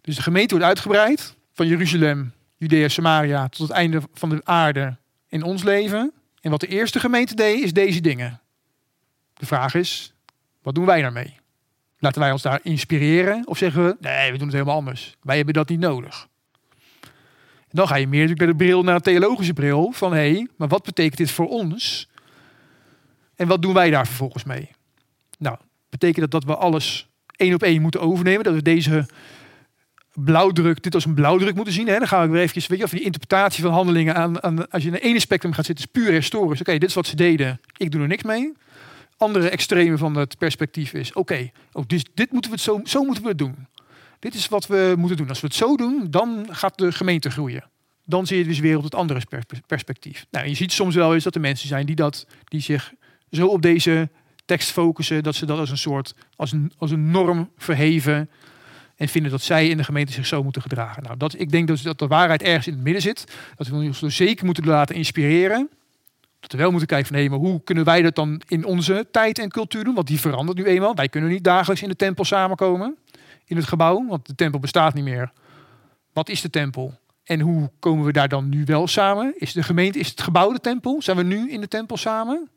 Dus de gemeente wordt uitgebreid van Jeruzalem, Judea, Samaria tot het einde van de aarde in ons leven. En wat de eerste gemeente deed, is deze dingen. De vraag is, wat doen wij daarmee? Laten wij ons daar inspireren of zeggen we, nee, we doen het helemaal anders. Wij hebben dat niet nodig. Dan ga je meer natuurlijk de bril naar de theologische bril van hé, hey, maar wat betekent dit voor ons? En wat doen wij daar vervolgens mee? Nou, betekent dat dat we alles één op één moeten overnemen? Dat we deze blauwdruk, dit als een blauwdruk moeten zien. Hè? Dan gaan we weer eventjes, weet je, of die interpretatie van handelingen aan, aan als je in een ene spectrum gaat zitten, is puur historisch. Oké, dit is wat ze deden, ik doe er niks mee. Andere extreme van het perspectief is, oké, ook dus dit moeten we het zo, zo moeten we het doen. Dit is wat we moeten doen. Als we het zo doen, dan gaat de gemeente groeien. Dan zie je dus weer op het andere perspectief. Nou, je ziet soms wel eens dat er mensen zijn die, dat, die zich zo op deze tekst focussen dat ze dat als een soort, als een, als een norm verheven en vinden dat zij in de gemeente zich zo moeten gedragen. Nou, dat, ik denk dus dat de waarheid ergens in het midden zit. Dat we ons zo zeker moeten laten inspireren. Dat we wel moeten kijken van, hé, maar hoe kunnen wij dat dan in onze tijd en cultuur doen? Want die verandert nu eenmaal. Wij kunnen niet dagelijks in de tempel samenkomen, in het gebouw, want de tempel bestaat niet meer. Wat is de tempel? En hoe komen we daar dan nu wel samen? Is de gemeente, is het gebouw de tempel? Zijn we nu in de tempel samen?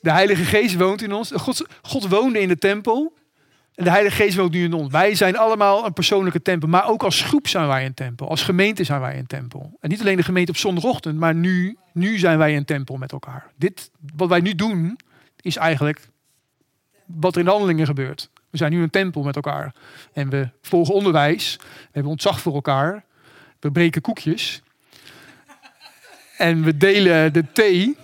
De Heilige Geest woont in ons. God, God woonde in de tempel. En de Heilige Geest woont nu in ons. Wij zijn allemaal een persoonlijke tempel. Maar ook als groep zijn wij een tempel. Als gemeente zijn wij een tempel. En niet alleen de gemeente op zondagochtend. Maar nu, nu zijn wij een tempel met elkaar. Dit, wat wij nu doen, is eigenlijk wat er in de handelingen gebeurt. We zijn nu een tempel met elkaar. En we volgen onderwijs. We hebben ontzag voor elkaar. We breken koekjes. En we delen de thee.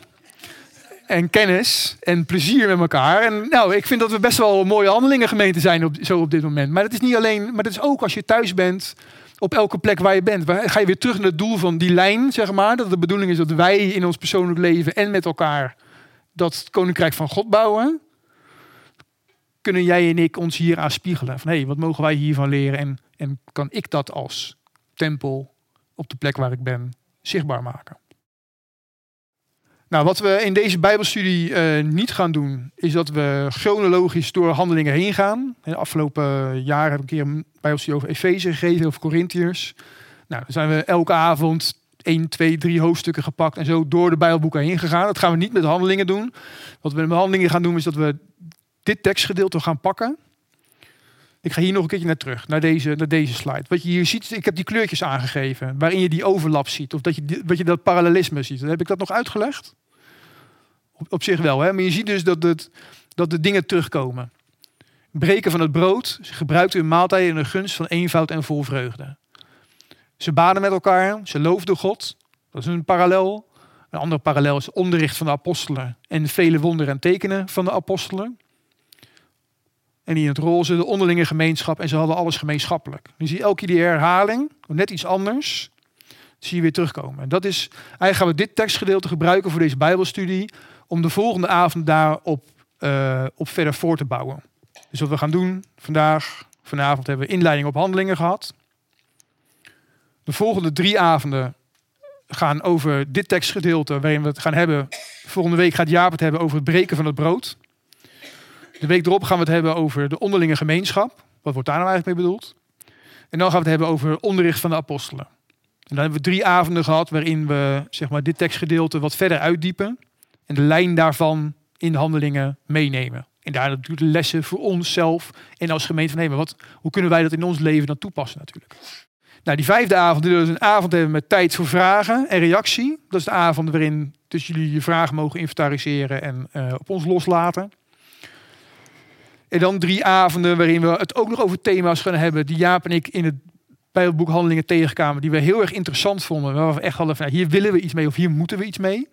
En kennis en plezier met elkaar. En nou, ik vind dat we best wel mooie handelingen gemeente zijn op, zo op dit moment. Maar dat is niet alleen, maar dat is ook als je thuis bent, op elke plek waar je bent. Ga je weer terug naar het doel van die lijn, zeg maar. Dat de bedoeling is dat wij in ons persoonlijk leven en met elkaar dat koninkrijk van God bouwen. Kunnen jij en ik ons hier aan spiegelen? Van hé, hey, wat mogen wij hiervan leren? En, en kan ik dat als tempel op de plek waar ik ben zichtbaar maken? Nou, wat we in deze Bijbelstudie uh, niet gaan doen, is dat we chronologisch door handelingen heen gaan. De afgelopen jaar heb ik een keer een Bijbelstudie over Efeze gegeven, over Corinthiërs. Nou, dan zijn we elke avond 1, 2, 3 hoofdstukken gepakt en zo door de Bijbelboeken heen gegaan. Dat gaan we niet met handelingen doen. Wat we met handelingen gaan doen, is dat we dit tekstgedeelte gaan pakken. Ik ga hier nog een keertje naar terug, naar deze, naar deze slide. Wat je hier ziet, ik heb die kleurtjes aangegeven, waarin je die overlap ziet. Of dat je, wat je dat parallelisme ziet. heb ik dat nog uitgelegd? Op, zich wel, hè? maar je ziet dus dat, het, dat de dingen terugkomen. Breken van het brood, ze gebruikten hun maaltijden in de gunst van eenvoud en vol vreugde. Ze baden met elkaar, ze loofden God. Dat is een parallel. Een andere parallel is onderricht van de apostelen en vele wonderen en tekenen van de apostelen. En in het roze, de onderlinge gemeenschap. En ze hadden alles gemeenschappelijk. Nu zie je elke keer die herhaling, net iets anders, zie je weer terugkomen. En dat is, eigenlijk gaan we dit tekstgedeelte gebruiken voor deze Bijbelstudie. Om de volgende avond daarop uh, op verder voor te bouwen. Dus wat we gaan doen vandaag, vanavond hebben we inleiding op handelingen gehad. De volgende drie avonden gaan over dit tekstgedeelte waarin we het gaan hebben. Volgende week gaat Jaap het hebben over het breken van het brood. De week erop gaan we het hebben over de onderlinge gemeenschap. Wat wordt daar nou eigenlijk mee bedoeld? En dan gaan we het hebben over onderricht van de apostelen. En dan hebben we drie avonden gehad waarin we zeg maar, dit tekstgedeelte wat verder uitdiepen. En de lijn daarvan in de handelingen meenemen. En daar natuurlijk lessen voor onszelf en als gemeente van nemen. Wat, hoe kunnen wij dat in ons leven dan toepassen natuurlijk. Nou, die vijfde avond willen we een avond hebben met tijd voor vragen en reactie. Dat is de avond waarin dus jullie je vragen mogen inventariseren en uh, op ons loslaten. En dan drie avonden waarin we het ook nog over thema's gaan hebben die Jaap en ik in het Bijbelboek Handelingen tegenkwamen. Die we heel erg interessant vonden. Waar we echt hadden van, hier willen we iets mee of hier moeten we iets mee.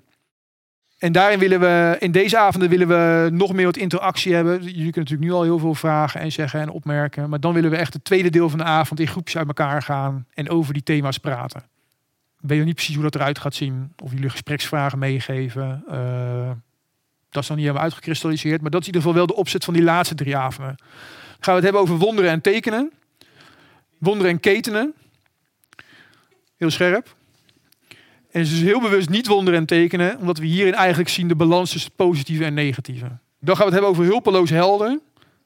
En daarin willen we, in deze avonden willen we nog meer wat interactie hebben. Jullie kunnen natuurlijk nu al heel veel vragen en zeggen en opmerken. Maar dan willen we echt het tweede deel van de avond in groepjes uit elkaar gaan en over die thema's praten. Ik weet nog niet precies hoe dat eruit gaat zien. Of jullie gespreksvragen meegeven. Uh, dat is nog niet helemaal uitgekristalliseerd. Maar dat is in ieder geval wel de opzet van die laatste drie avonden. Gaan we het hebben over wonderen en tekenen. Wonderen en ketenen. Heel scherp. En het is heel bewust niet wonderen en tekenen, omdat we hierin eigenlijk zien de balans tussen positieve en negatieve. Dan gaan we het hebben over hulpeloze helden.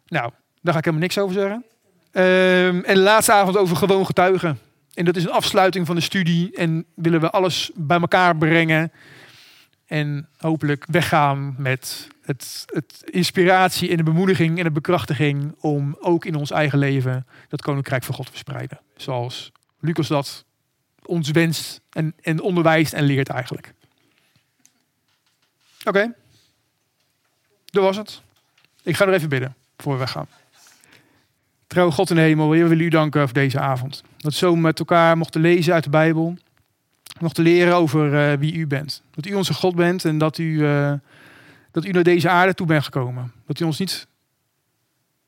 Nou, daar ga ik helemaal niks over zeggen. Um, en de laatste avond over gewoon getuigen. En dat is een afsluiting van de studie. En willen we alles bij elkaar brengen. En hopelijk weggaan met het, het inspiratie en de bemoediging en de bekrachtiging om ook in ons eigen leven dat koninkrijk van God te verspreiden. Zoals Lucas dat ons wenst en, en onderwijst en leert eigenlijk. Oké, okay. dat was het. Ik ga er even bidden voor we weggaan. Trouw God in de hemel, we willen u danken voor deze avond. Dat zo met elkaar mochten lezen uit de Bijbel. Mochten leren over uh, wie u bent. Dat u onze God bent en dat u, uh, dat u naar deze aarde toe bent gekomen. Dat u ons niet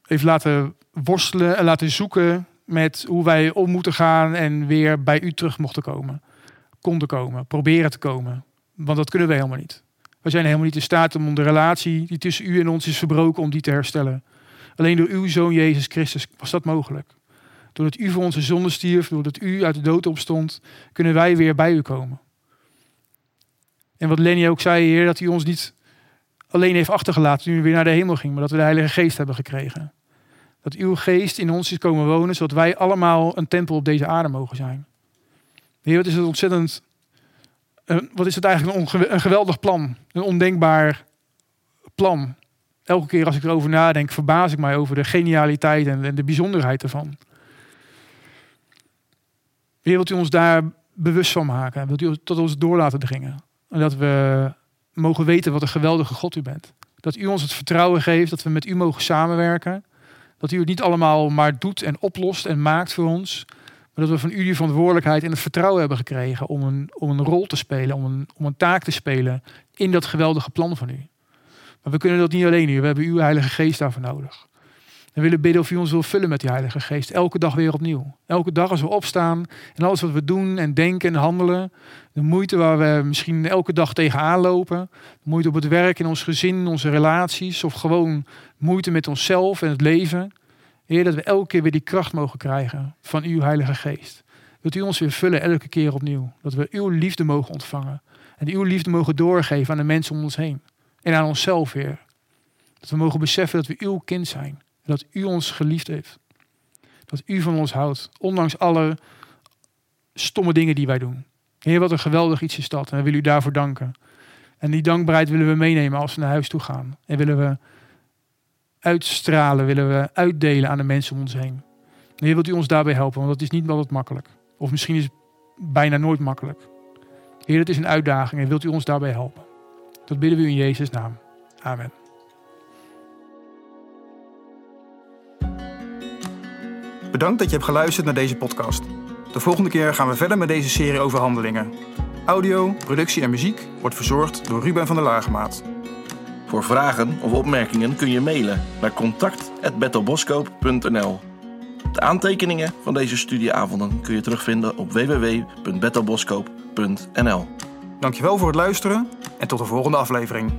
heeft laten worstelen en laten zoeken met hoe wij om moeten gaan en weer bij u terug mochten komen. Konden komen, proberen te komen. Want dat kunnen we helemaal niet. We zijn helemaal niet in staat om de relatie die tussen u en ons is verbroken, om die te herstellen. Alleen door uw zoon Jezus Christus was dat mogelijk. Doordat u voor onze zonde stierf, doordat u uit de dood opstond, kunnen wij weer bij u komen. En wat Lenny ook zei, Heer, dat u ons niet alleen heeft achtergelaten toen u weer naar de hemel ging, maar dat we de Heilige Geest hebben gekregen. Dat uw geest in ons is komen wonen, zodat wij allemaal een tempel op deze aarde mogen zijn. Heer, wat is het ontzettend. een- wat is het eigenlijk een, geweldig plan? Een ondenkbaar plan. Elke keer als ik erover nadenk, verbaas ik mij over de genialiteit en, en de bijzonderheid ervan. Heer, wilt u ons daar bewust van maken? Wilt u tot ons door laten dringen? En dat we mogen weten wat een geweldige God u bent. Dat u ons het vertrouwen geeft dat we met u mogen samenwerken. Dat u het niet allemaal maar doet en oplost en maakt voor ons. Maar dat we van u die verantwoordelijkheid en het vertrouwen hebben gekregen om een, om een rol te spelen, om een, om een taak te spelen in dat geweldige plan van u. Maar we kunnen dat niet alleen hier. We hebben uw Heilige Geest daarvoor nodig. We willen bidden of u ons wil vullen met die Heilige Geest. Elke dag weer opnieuw. Elke dag als we opstaan en alles wat we doen en denken en handelen. De moeite waar we misschien elke dag tegenaan lopen. De moeite op het werk, in ons gezin, in onze relaties. Of gewoon moeite met onszelf en het leven. Heer, dat we elke keer weer die kracht mogen krijgen van uw Heilige Geest. Wilt u ons weer vullen elke keer opnieuw. Dat we uw liefde mogen ontvangen. En uw liefde mogen doorgeven aan de mensen om ons heen. En aan onszelf weer. Dat we mogen beseffen dat we uw kind zijn. Dat u ons geliefd heeft. Dat u van ons houdt. Ondanks alle stomme dingen die wij doen. Heer, wat een geweldig iets is dat. En we willen u daarvoor danken. En die dankbaarheid willen we meenemen als we naar huis toe gaan. En willen we uitstralen, willen we uitdelen aan de mensen om ons heen. Heer, wilt u ons daarbij helpen? Want dat is niet altijd makkelijk. Of misschien is het bijna nooit makkelijk. Heer, het is een uitdaging en wilt u ons daarbij helpen? Dat bidden we u in Jezus' naam. Amen. Bedankt dat je hebt geluisterd naar deze podcast. De volgende keer gaan we verder met deze serie over handelingen. Audio, productie en muziek wordt verzorgd door Ruben van der Laagmaat. Voor vragen of opmerkingen kun je mailen naar contact.bethelboskoop.nl De aantekeningen van deze studieavonden kun je terugvinden op www.bethelboskoop.nl Dankjewel voor het luisteren en tot de volgende aflevering.